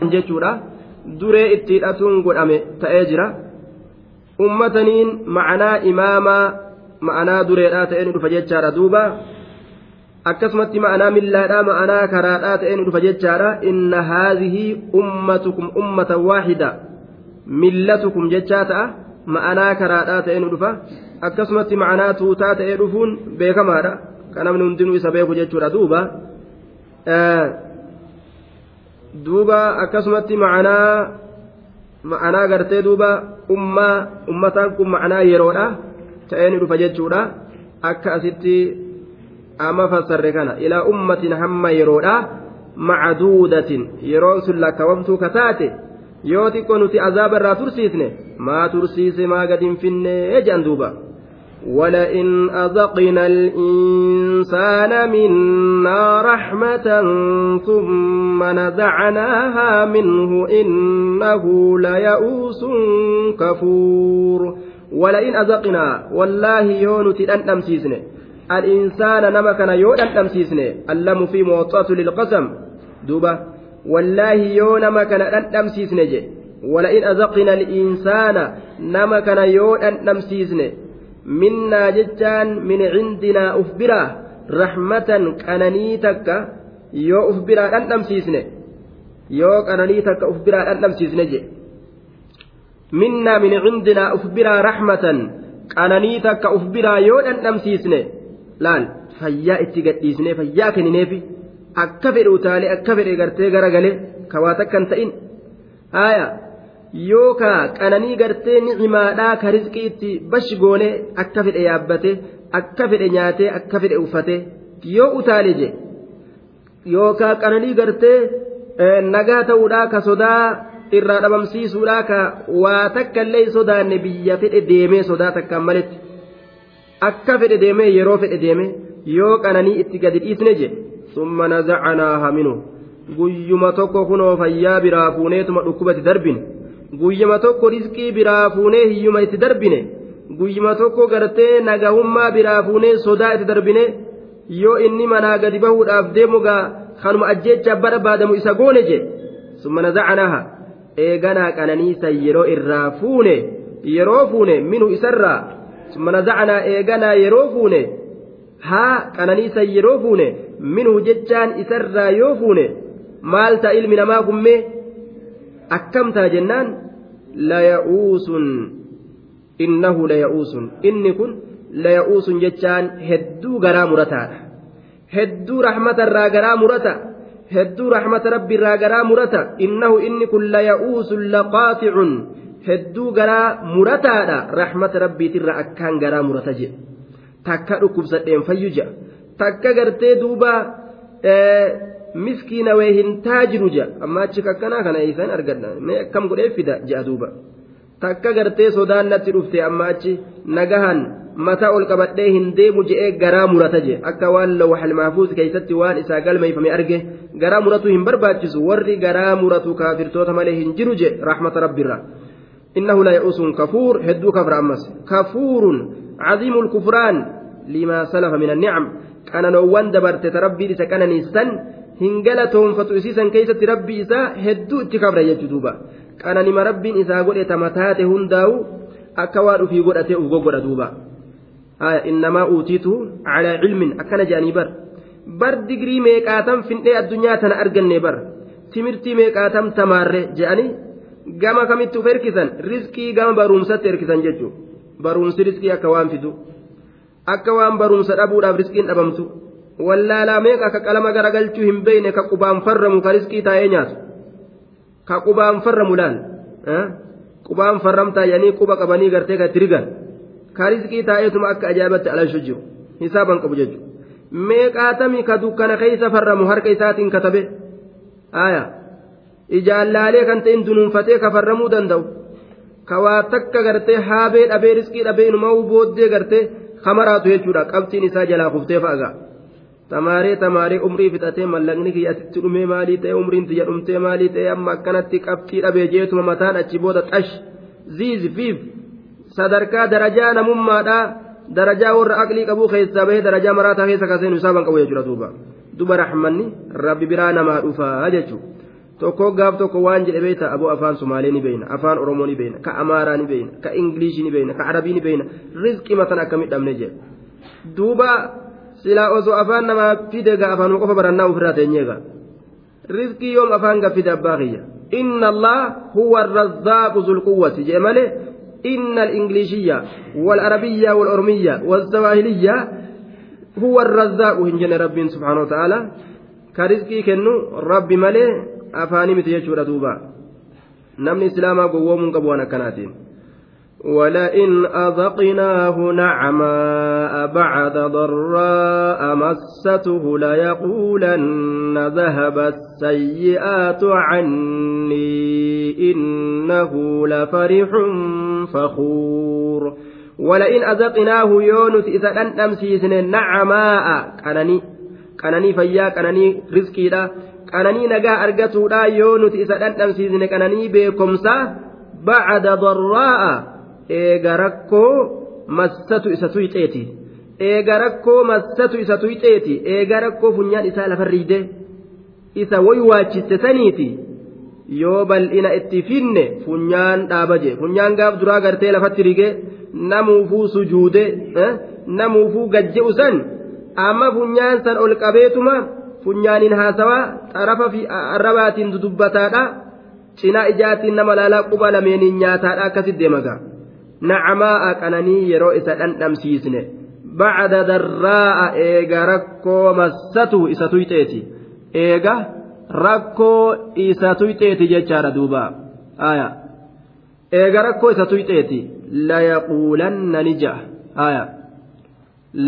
Jechuudha. Duree itti hidhatuun godhame ta'ee jira. Ummataniin ma'anaa imaamaa ma'anaa dureedhaa ta'ee ni dhufa jechaadha. Duuba akkasumatti ma'anaa millaadhaa ma'anaa karaadhaa ta'ee ni dhufa jechaadha. Inna haadhihii ummatukum ummatan waahida millatukum jechaa ta'a. Ma'anaa karaadhaa ta'ee ni dhufa. Akkasumatti ma'anaa tuutaa ta'ee dhufuun beekamaadha. Kan namni hundinuu isa beeku jechuudha. Duuba duuba akkasumatti ma'anaa ma'anaa gartee duuba ummaa ummataan kun ma'anaa yeroodha ta'ee ni dhufa jechuudha. Akka asitti amma fassarre kana ilaa ummatin hamma yeroodha macduudatin yeroon sun lakkaawamtuu kataate yoo xiqqoo nuti azaaba irraa tursiisne maa tursiise maa gad hin finne jedhan duuba ولئن أذقنا الإنسان منا رحمة ثم نزعناها منه إنه ليئوس كفور ولئن أذقنا والله يونت أن أمسيسن الإنسان نمكن يون أن اللم في موطأة للقسم. دوبة والله يون مكن أن أمسيسن ولئن أذقنا الإنسان نمكن يون أن uf biraa dhandhamsiisne yoo qananii takka uf biraa dhandhamsiisne je minnaa min cindinaa uf biraa rahmatan qananii takka uf biraa yoo dhandhamsiisne laal fayyaa itti gadhiisne fayyaa kennineefi akka fedhe utaalee akka fedhe gartee garagalee kawaa takka hin ta'in haaya yookaa qananii gartee nicimaadhaa ka rizqii itti bashi goonee akka fedhe yaabbate akka fedhe nyaatee akka fedhe uffate yoo utaale je yookaa qananii gartee nagaa ta'uudhaa ka sodaa irraa dhabamsiisuudhaa ka waa takka illee sodaanne biyya fedhe deemee sodaa takkaan maletti akka fedhe deemee yeroo fedhe deeme yoo qananii itti gadi dhiisne je summa nazacanaaha minu guyyuma tokko kunoo fayyaa biraa fuuneetuma dhukkubatti darbin guyyuma tokko riskii biraa fuunee hiyyuma itti darbine guyyuma tokko gartee nagahummaa biraa fuunee sodaa itti darbine yoo inni manaa gadi bahuudhaaf deemu gaa kanuma ajjeecha barbaadamu isa goone je summa nazacanaha eeganaa qananiisa yeroo irraa fuune yeroo fuune minu isarraa. Summa nazacanaa eeganaa yeroo fuune haa qananiisa yeroo fuune minhu jechaan isarraa yoo fuune maal ta'a ilmi namaa gummee akkamtaa jennaan laya'uusun innahu laya'uusun. Inni kun laya'uusun jechaan hedduu garaa murataadha. Hedduu rahmatarraa garaa murata. Hedduu rahmata rabbiirraa garaa murata. Innahu inni kun laya'uusun laqaaxicun hedduu garaa murataadha. Rahmata rabbiitirra akkaan garaa murata jedhe takka dhukkubsadheen fayyu jedha takka gartee duuba miskiina wee hin taajiru jedha amma achi kakkanaa kana isaan argadha mee akkam godhee fida jedha duuba takka gartee sodaan natti dhufte amma achi nagahan mataa ol qabadhee hin deemu je'ee garaa murata je akka waan lawxal maafuus keessatti waan isaa galmeeffame arge garaa muratu hin barbaachisu warri garaa muratu kaafirtoota malee hin jiru je rahmata rabbirra إنه لا يئوس كفور هدو كفر أمس كفور عظيم الكفران لما سلف من النعم كان نوان hin galatoonfatu isiisan keessatti rabbi isaa hedduu itti kabra jechuu duuba. Qananima rabbiin isaa godhe tama taate hundaa'u akka waa dhufii godhatee uf goggodha duuba. Innamaa uutiitu calaa cilmin akkana jedhanii bar. Bar digrii meeqaatam findhee addunyaa tana arganne bar? Timirtii meeqaatam tamaarre jedhanii gama kamitti uf erkisan? Riskii gama barumsatti erkisan jechuudha barumsi riskii akka waan fidu akka waan barumsa dhabuudhaaf riskiin dhabamtu. Wallaalaa meeqa akka qalama garagalchuu hin beeyne ka qubaan farramu ka riskii taa'ee nyaatu ka qubaan farramu laal qubaan farramtaa jedhanii quba qabanii gartee ka itti rigan ka riskii taa'eetuma akka ajaa'ibatti alashu jiru hisaaban qabu jechuudha. meeqaatami ka dukkana keeysa farramu harka isaatiin katabe aya ijaallaalee kan ta'in dunuunfatee ka farramuu danda'u ka waa takka gartee haabee dhabee riskii dhabee inumaa booddee gartee kamaraatu jechuudha qabxiin isaa jalaa kuftee fa'aga tamaaree tamaaree umrii fixatee mallaqni kiyya asitti dhumee maalii ta'e umriin tiyya dhumtee maalii ta'e amma akkanatti qabxii dhabee jeetuma mataan achi booda xash ziizi fiif sadarkaa darajaa namummaadhaa darajaa warra aqlii qabuu keessaa bahee darajaa maraataa keessa kaseenu isaa ban qabu jechuudha duuba duba raxmanni rabbi biraa namaa dhufaa jechuudha. tokko gaaf tokko waan jedhe beeyta aboo afaan sumaalee ni beeyna afaan oromoo ni beeyna ka amaaraa ni beeyna ka ingilishii ni beeyna ka arabii ni beeyna rizqii matan akkamit dhabne jedhe duuba silaa osoo afaan namaa fide gaa afaanuma qofa barannaa ofirraa teenyeega rizqii yoom afaan ga fide abbaa kiyya inna allah huwa arrazzaaqu zulquwwati jedhe malee إن الإنجليزية والعربية والأرمية والزواهلية هو الرزاق هنجن رب سبحانه وتعالى كرزقي كنو رب ملي miti jechuudha duuba namni islaamaa gowwoomuun qabu waan akkanaatiin ولئن أذقناه نعماء بعد ضراء مسته ليقولن ذهب السيئات عني إنه لفرح فخور. ولئن أذقناه يونس إذا أن أمسيسن نعماء كانني كانني فيا كانني رزقي qananii nagaa argatuudha yoo nuti isa dhandhamsiisne qananii beekomsa bacda darraa'a eega rakkoo massatu isa tuyxeeti eega rakkoo massatu isa tuyxeeti eega rakkoo funyaan isaa lafa riide isa woywaachiste saniiti? Yoo bal'ina itti finne funyaan dhaabaje funyaan gaaf duraa gartee lafatti rige namuufuu sujuude namuufuu gajje'u san amma funyaan san ol qabeetuma funyaaniin haasawaa xarafa fi arrabaatiin dudubbataadha cinaa ijaatiin nama laalaa quba lameeniin nyaataadha akkasitti deemaga nacamaa'a qananii yeroo isa dhandhamsiisne bacda darraa'a eega rakkoo massatu isa tuyxeeti eega rakkoo isa tuyxeeti jechaadha duuba aya eega rakkoo isa tuyxeeti layaquulanna ni ja'a aya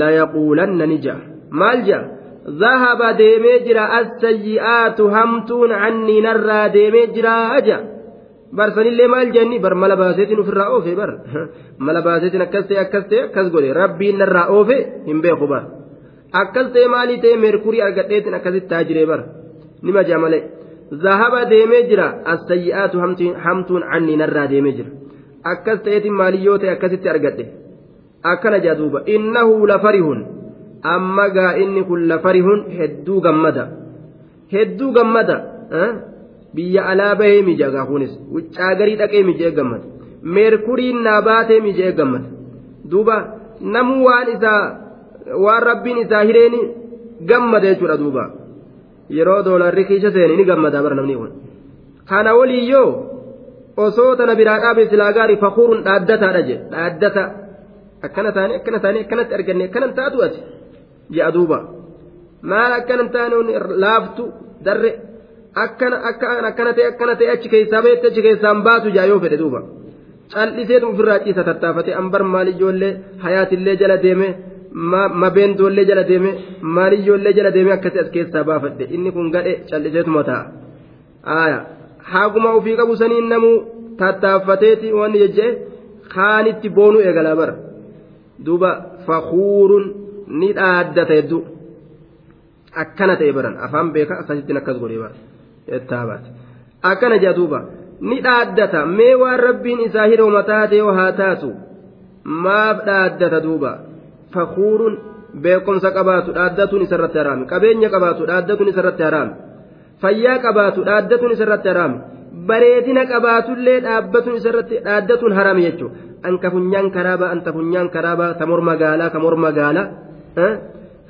layaquulanna ni ja'a maal ja'a ذهب deemee jira assayyi'aatu hamtuun canni narraa deemee jira aja barsanillee maal jenni bar mala baaseetiin ofirraa oofe bar. Mala baaseetiin akkas ta'e akkas ta'e akkas godhe. Rabbiin narraa oofe hin beeku bar. Akkas ta'e maalii ta'e meerkurii argadheetiin akkasitti taa jiree bar. Nima jaa malee. Zahaba deemee jira. Assayyi'aatu hamtuun canni narraa deemee jira. Akkas ta'eetiin maaliyyoo ta'e akkasitti argadhe. Akkana jaa duuba. Innahu lafarihun amma gaa inni kun lafarihun hedduu gammada. Hedduu gammada biyya alaa bahee mijagaa kunis wuccaagarii dhaqee mijee gammada meerkuriin naa baatee mijee gammada duuba namuu waan isaa waan rabbiin isaa hireeni gammada jechuudha duuba yeroo doolarri kiisha seene ni gammada bara namni kun kana waliiyyoo osoo tana biraa dhaabe silaa gaarii fakuurun dhaaddataadha jedhe dhaaddata akkana taane akkana taane akkanatti arganne akkanan taatu ati ji'a duuba maal akkanan taane laaftu darre akkana akkana ta'e akkana ta'e achi keessaa beekte achi keessaan baatu jaa yoo fedhe duuba. Cal'iseetu ofirraa ciisa tattaafate ambar maal ijoollee hayaatillee jala deeme mabeentoollee jala deeme maal ijoollee jala deeme akkasii as keessaa baafadhe. Inni kun gadhe cal'iseetuma ta'a. Haaguma ofii qabu saniin namuu tattaaffateeti wanni jechee kaanitti boonuu eegalaa bara. Duuba fakuurun ni dhaaddata hedduu akkana ta'e baran. Afaan beeka akkasittiin akkas godhee bara jettaa baate akkana jaa duuba. Ni dhaaddata. Mee waan rabbiin isaa hiroma taate yoo haa taatu maaf dhaaddata duuba. Fakuurun beekumsa qabaatu dhaaddatuun isarratti haraami qabeenya qabaatu dhaaddatuun isarratti haraami fayyaa qabaatu dhaaddatuun isarratti haraami bareedina qabaatullee dhaabbatuun isarratti dhaaddatuun haraami jechuudha anka funyaan karaabaa anta funyaan karaabaa ta morma gaalaa ka morma gaalaa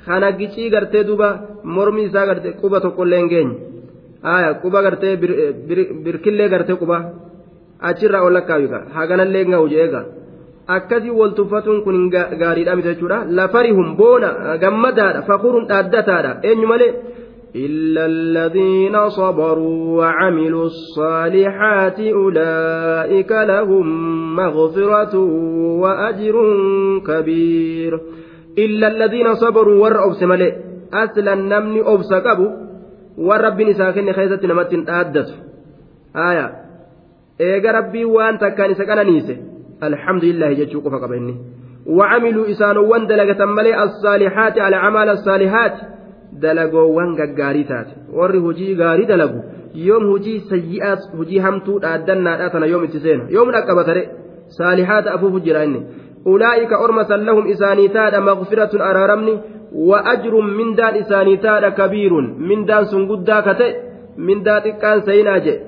kana gicii gartee duuba mormi isaa gartee quba tokkollee hin geenye aya quba gartee birkillee gartee quba achirraa ol lakkaawiga haganallee nga'u jeega akkasii wal tuffatuun kun gaariidha miti jechuudha lafarihum boona gammadaadha fakuruun dhaaddataadha eenyu malee إلا الذين صبروا وعملوا الصالحات أولئك لهم مغفرة وأجر كبير إلا الذين صبروا ور أبس ملئ أصلا نمني أبس قبو ورب نساكن خيزة نمت آدت آية إيجا ربي وأنت كان سكن نيسه الحمد لله جتشوك فقبني وعملوا إسانوان دلقة ملي الصالحات على عمل الصالحات dalagoowwan gaggaarii taate warri hojii gaarii dalagu yoom hojii sayyi'aas hojii hamtuu dhaaddannaadha tana yoom itti seena yoom dhaqqabatare saalihaata afuufu jira inni ulaa'ika orma sallahum isaanii taadha maqfiratun araaramni wa ajrun mindaan isaanii taadha kabiirun mindaan sun guddaa kate mindaa xiqqaan sayinaa jedhe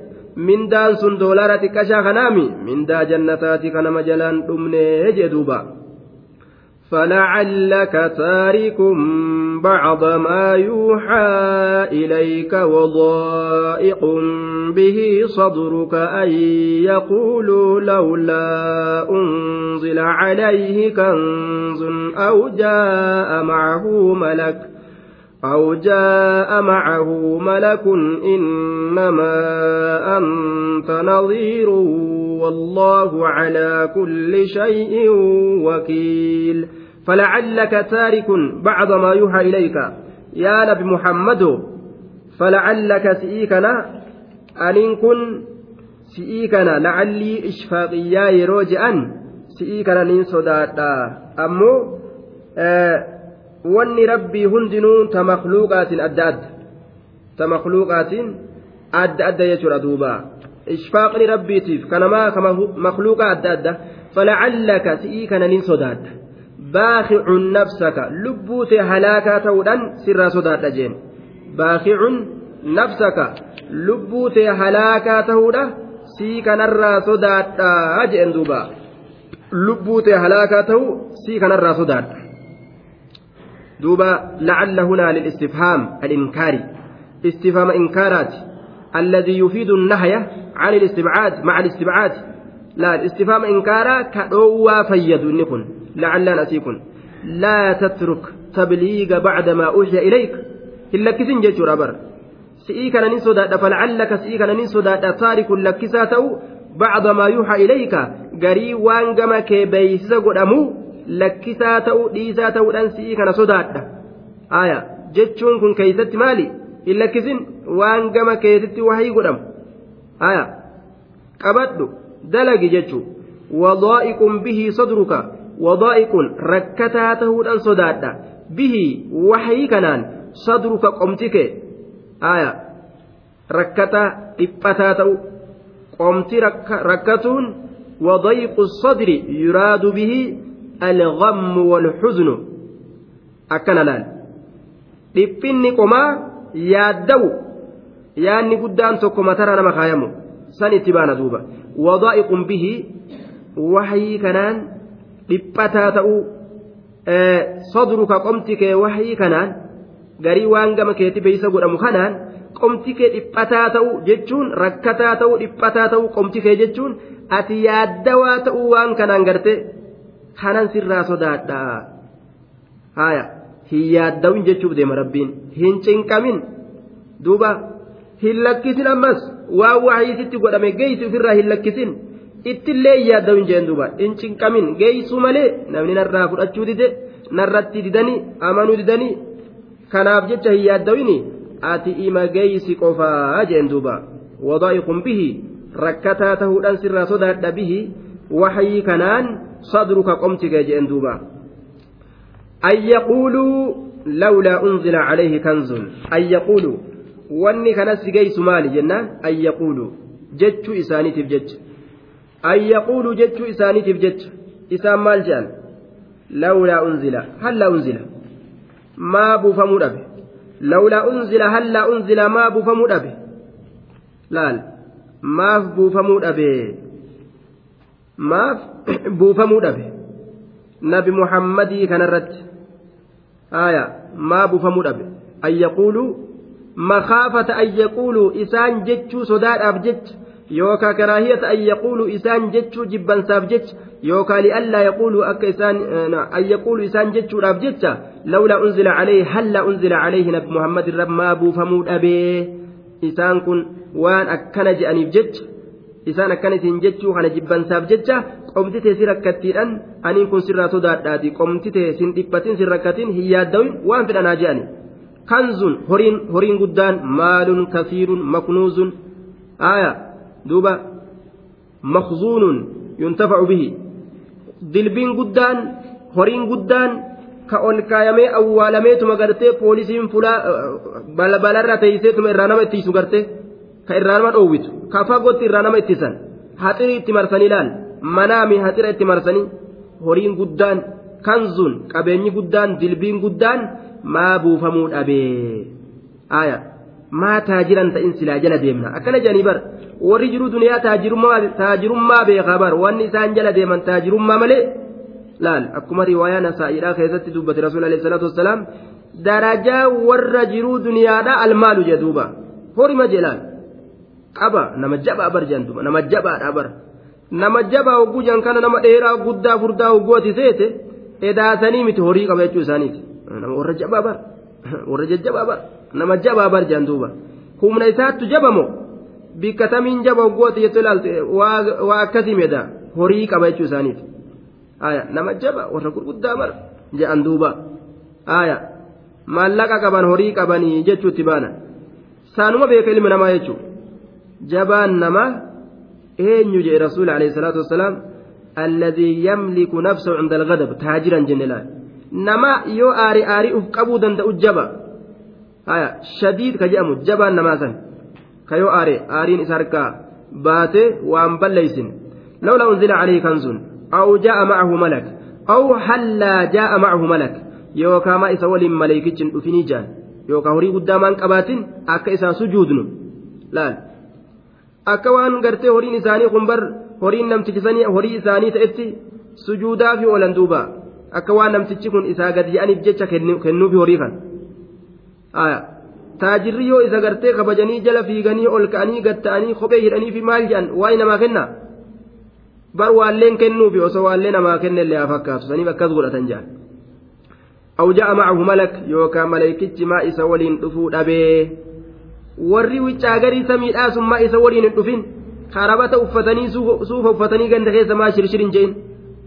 mindaan sun doolaara xiqqashaa kanaami mindaa jannataati kanama jalaan dhumnee jee duuba فلعلك تارك بعض ما يوحى إليك وضائق به صدرك أن يقولوا لولا أنزل عليه كنز أو جاء معه ملك أو جاء معه ملك إنما أنت نظير والله على كل شيء وكيل فلعلك تارك بعض ما يوحى إليك يا نبي محمد فلعلك سئيكنا أن كن سئيكنا لعلي إشفاقيا يروجئا سئيكنا نين صدادا أمو آه wanni rabbii hundinuu ta makluuqaatiin adda adda ta makluuqaatiin adda adda jechuudha duuba ishfaaqni rabbiitiif kanamaa ka makluuqa adda adda baakicun nafsaka lubbuu tee halaakaa ta'uudhaan sirraa sodaadha jeen baakicun nafsaka lubbuu tee halaakaa ta'uudha sii kanarraa sodaadha jeen duuba lubbuu tee halaakaa ta'u sii kanarraa sodaadha دوبا لعل هنا للاستفهام الإنكاري استفهام إنكارات الذي يفيد النهي عن الاستبعاد مع الاستبعاد لا الاستفهام إنكارا كأوا فيد نكن لعل نسيكن لا تترك تبليغ بعد ما أوحي إليك إلا كسن جيتشور أبر سئي كان ننسودا فلعلك سئي كان ننسودا تارك لكساته بعض ما يوحى إليك قري وانقم كي بيسس قدمو lakkisaa ta'uu dhiisaa ta'uudhaan si'ii kana sodaadha aya jechuun kun keeysatti maali hin lakkisin waan gama keetitti wahii godhamu aya qabadhu dalagi jechuu wadaa'iqun bihii sadruka wadaa'iqun rakkataa ta'uudhaan sodaadha bihii wahii kanaan sadruka qomti kee aya rakkataa dhiphataa ta'u qomti rakkatuun wadaa'iqu sadri yuraadu bihii الغم والحزن laal dhiphinni qomaa yaaddawu yaanni guddaan tokko matara nama kaayamu san itti baana duuba wadaa'iqun bihi waxyii kanaan dhiphataa ta'uu sadruka qomti kee waxyii kanaan garii waan gama keetti beeysa godhamu kanaan qomti kee dhiphataa ta'uu jechuun rakkataa ta'uu dhiphataa ta'uu qomti kee jechuun ati yaaddawaa ta'uu waan kanaan garte kanan sirraa sodaadha. Haya hin yaaddawin jechuuf deema rabbiin. Hin cinqamin. Duuba hin lakkisin ammas waan waxiisitti godhame geeysi ofirraa hin lakkisin ittillee yaadda hin jeen duuba. Hin cinqamin geessuu malee namni narraa fudhachuu dide narratti didanii amanuu didanii kanaaf jecha hin yaaddawini ati ima geessi qofaa jeen duuba. Wadaa'iqun bihi rakkataa tahuudhaan sirraa sodaadha bihi waxyii kanaan sadruka qomtigee jeen duuba. An yaquuluu lawlaa unzila calayhi kanzun. An yaquuluu wanni kanas geessu maali jennaan? An yaquuluu jechuu isaaniitiif jecha. An yaquulu jechuu isaaniitiif jecha. Isaan maal jedhan lawlaa unzila hallaa unzila. Maa buufamuu dhabe. Lawlaa unzila hallaa unzila maa buufamuu dhabe. Laal. Maaf buufamuu dhabe. Maaf buufamuu dhabe. Nabi muhammadii kanarratti. Aya maa buufamuu dhabe. An yaquuluu makaafata an yaquuluu isaan jechuu sodaadhaaf jecha yookaa karaahiyata an yaquuluu isaan jechuu jibbansaaf jecha yookaa li'allaa yaquuluu akka isaan an yaquuluu isaan jechuudhaaf jecha lawlaa unzila calayhi hallaa unzila calayhi nabi muhammad irra maa buufamuu dhabee isaan kun waan akkana je'aniif jecha isaan akkana isin jechuu kana jibbansaaf jecha qomtitee si rakkattiidhaan aniin kun sirraa sodaadhaati qomtitee sin dhiphatin sin rakkatin hin yaaddawin waan fedhanaa je'ani kanzun horiin horiin guddaan maalun kasiirun maknuuzun aya duuba makzuunun yuntafacu bihi. Dilbiin guddaan horiin guddaan ka ol kaayamee awwaalameetuma gartee poolisiin fulaa balbalarra teeyseetuma irraa nama ittiisu gartee ka irraa nama dhoowwitu. Ka fagootti irraa nama ittisan. Haxirii itti marsanii laal manaami haxira itti marsanii. Horiin guddaan kanzuun qabeenyi guddaan dilbiin guddaan maa buufamuu dhabee. Aya maa taajiran ta'in silaa jala deemna akkana jedhanii bar warri jiru duniyaa taajirummaa beekaa bar wanni isaan jala deeman taajirummaa malee laal akkuma riwaayaa nasaa'iidhaa keessatti dubbate rasuul alayhi salaatu wassalaam darajaa warra jiruu duniyaadha almaalu jedhuuba horima jelaan qaba nama jabaa bar jedhantuba nama jabaadha bar nama jabaa hogguu jan kana nama dheeraa guddaa furdaa hogguu ati seete edaasanii miti horii qaba jechuu isaaniiti warra jabaa bar warra jajjabaa bar nama jabaa bar jedhantuuba humna isaattu jabamo bikka tamiin jaba ati jettu ilaalte waa akkasii meeda horii qaba jechuu isaaniiti aya nama jaba warra gurguddaa bar jedhan duuba aya maallaqa qaban horii qabanii jechuutti baana saanuma beeka ilmi namaa jechuu jabaan namaa eenyu jedhe rasuul alayhi salaatu wassalaam alladii yamliku nafsahu cinda algadab taajiran jenne laal nama yoo aari aarii uf qabuu danda'u jaba shadiid ka jedhamu jabaan namaa san. Ka yoo aare aariin isa harkaa baate waan balleeysin lawla unzila calayhi kanzun aw jaa'a macahu malak aw hallaa jaa'a macahu malak. Yookaa ma isa waliin maleeykichin dhufinii jaan. Yookaa horii guddaa maan qabaatin akka isaan sujuudnu. Laal. Akka waan gartee horiin isaanii kun bar horiin namtichisanii horii isaanii ta'etti sujuudaa fi oolan duuba. Akka waan namtichi kun isaa gad je'aniif jecha kennuufi horii kan taajirri yoo isa gartee kabajanii jala fiiganii ol ka'anii gad ta'anii kophee hidhanii fi maal jedhan waa'ee namaa kenna bar waalleen kennuufi osoo waallee namaa kennellee haa fakkaatu saniif akkas godhatan jedhan aw ja'a macahu malak yookaan maleykichi maa isa waliin dhufuu dhabee warri wiccaa garii samiidhaa sun maa isa waliin hin dhufin karabata uffatanii suufa uffatanii ganda keessa maa shirshirin je'in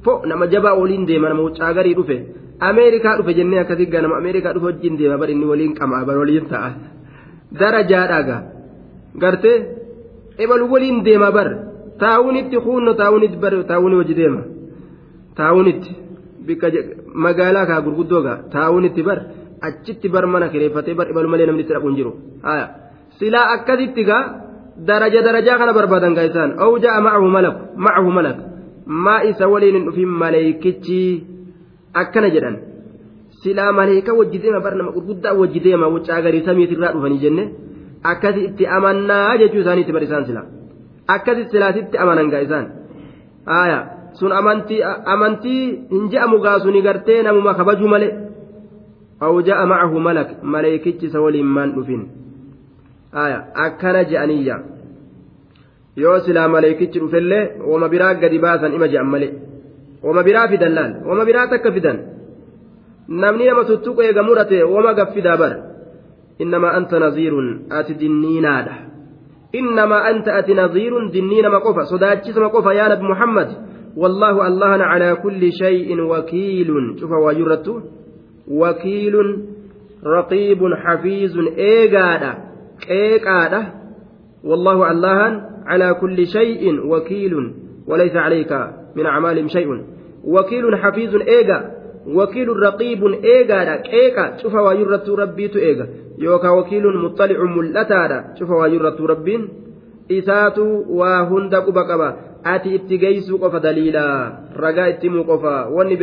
fo nama jabaa waliin deema nama wiccaa garii dhufe. Ameerikaa dhufe jennee akkasii gaa nama ameerikaa dhufe wajjin deema bar inni waliin qamaa bar waliin ta'a. Darajaadhaaga gartee ebalu waliin deema bar. Taa'unitti kuunno taa'unitti bar taa'uni wajji deema. Taa'unitti bikka magaalaa kaa gurguddoo gaa. Taa'unitti bar achitti bar mana kireeffatee bar ibalu malee namni itti dhabu hin jiru silaa akkasitti gaa daraja darajaa kana barbaadan gaa isaan. Aw ja'a macahu malak macahu malak maa isa waliin hin dhufin maleeykichi akkana jedhan silaa maleeyka wajji deema bar nama gurguddaa wajji deema wuccaa garii samiitirraa dhufanii jenne akkasi itti amannaa jechuu isaaniitti bar isaan silaa akkasi silaasitti amanan gaa isaan haya sun amantii amantii hin je'amu gaa suni gartee namuma kabajuu malee aw ja'a macahu malak maleeykichi isa waliin maan dhufin aya akkana je'aniyya yoo silaa maleeykichi dhufellee wama biraa gadi baasan ima je'an malee wama biraa fidan laal wama biraa takka fidan namni nama tuttuqu eega murate wama gaffidaa bara innamaa anta naziirun ati dinniinaadha innamaa anta ati naziirun dinniinama qofa sodaachisama qofa yaa nabi muhammad والله الله على كل شيء وكيل شوف واجرته وكيل رقيب حفيظ إيجادا إيجادا والله الله على كل شيء وكيل وليس عليك من أعمالهم شيء. وكيل حفيظ إيجا وكيل رقيب إيجادا إيجا شوف واجرته ربيت إيجا. يوكا وكيل مطلع ملتادا شوف واجرته ربين isaatu waa hunda quba qaba ati itti geeysuu qofa daliila ragaa itti himuu qofa wanni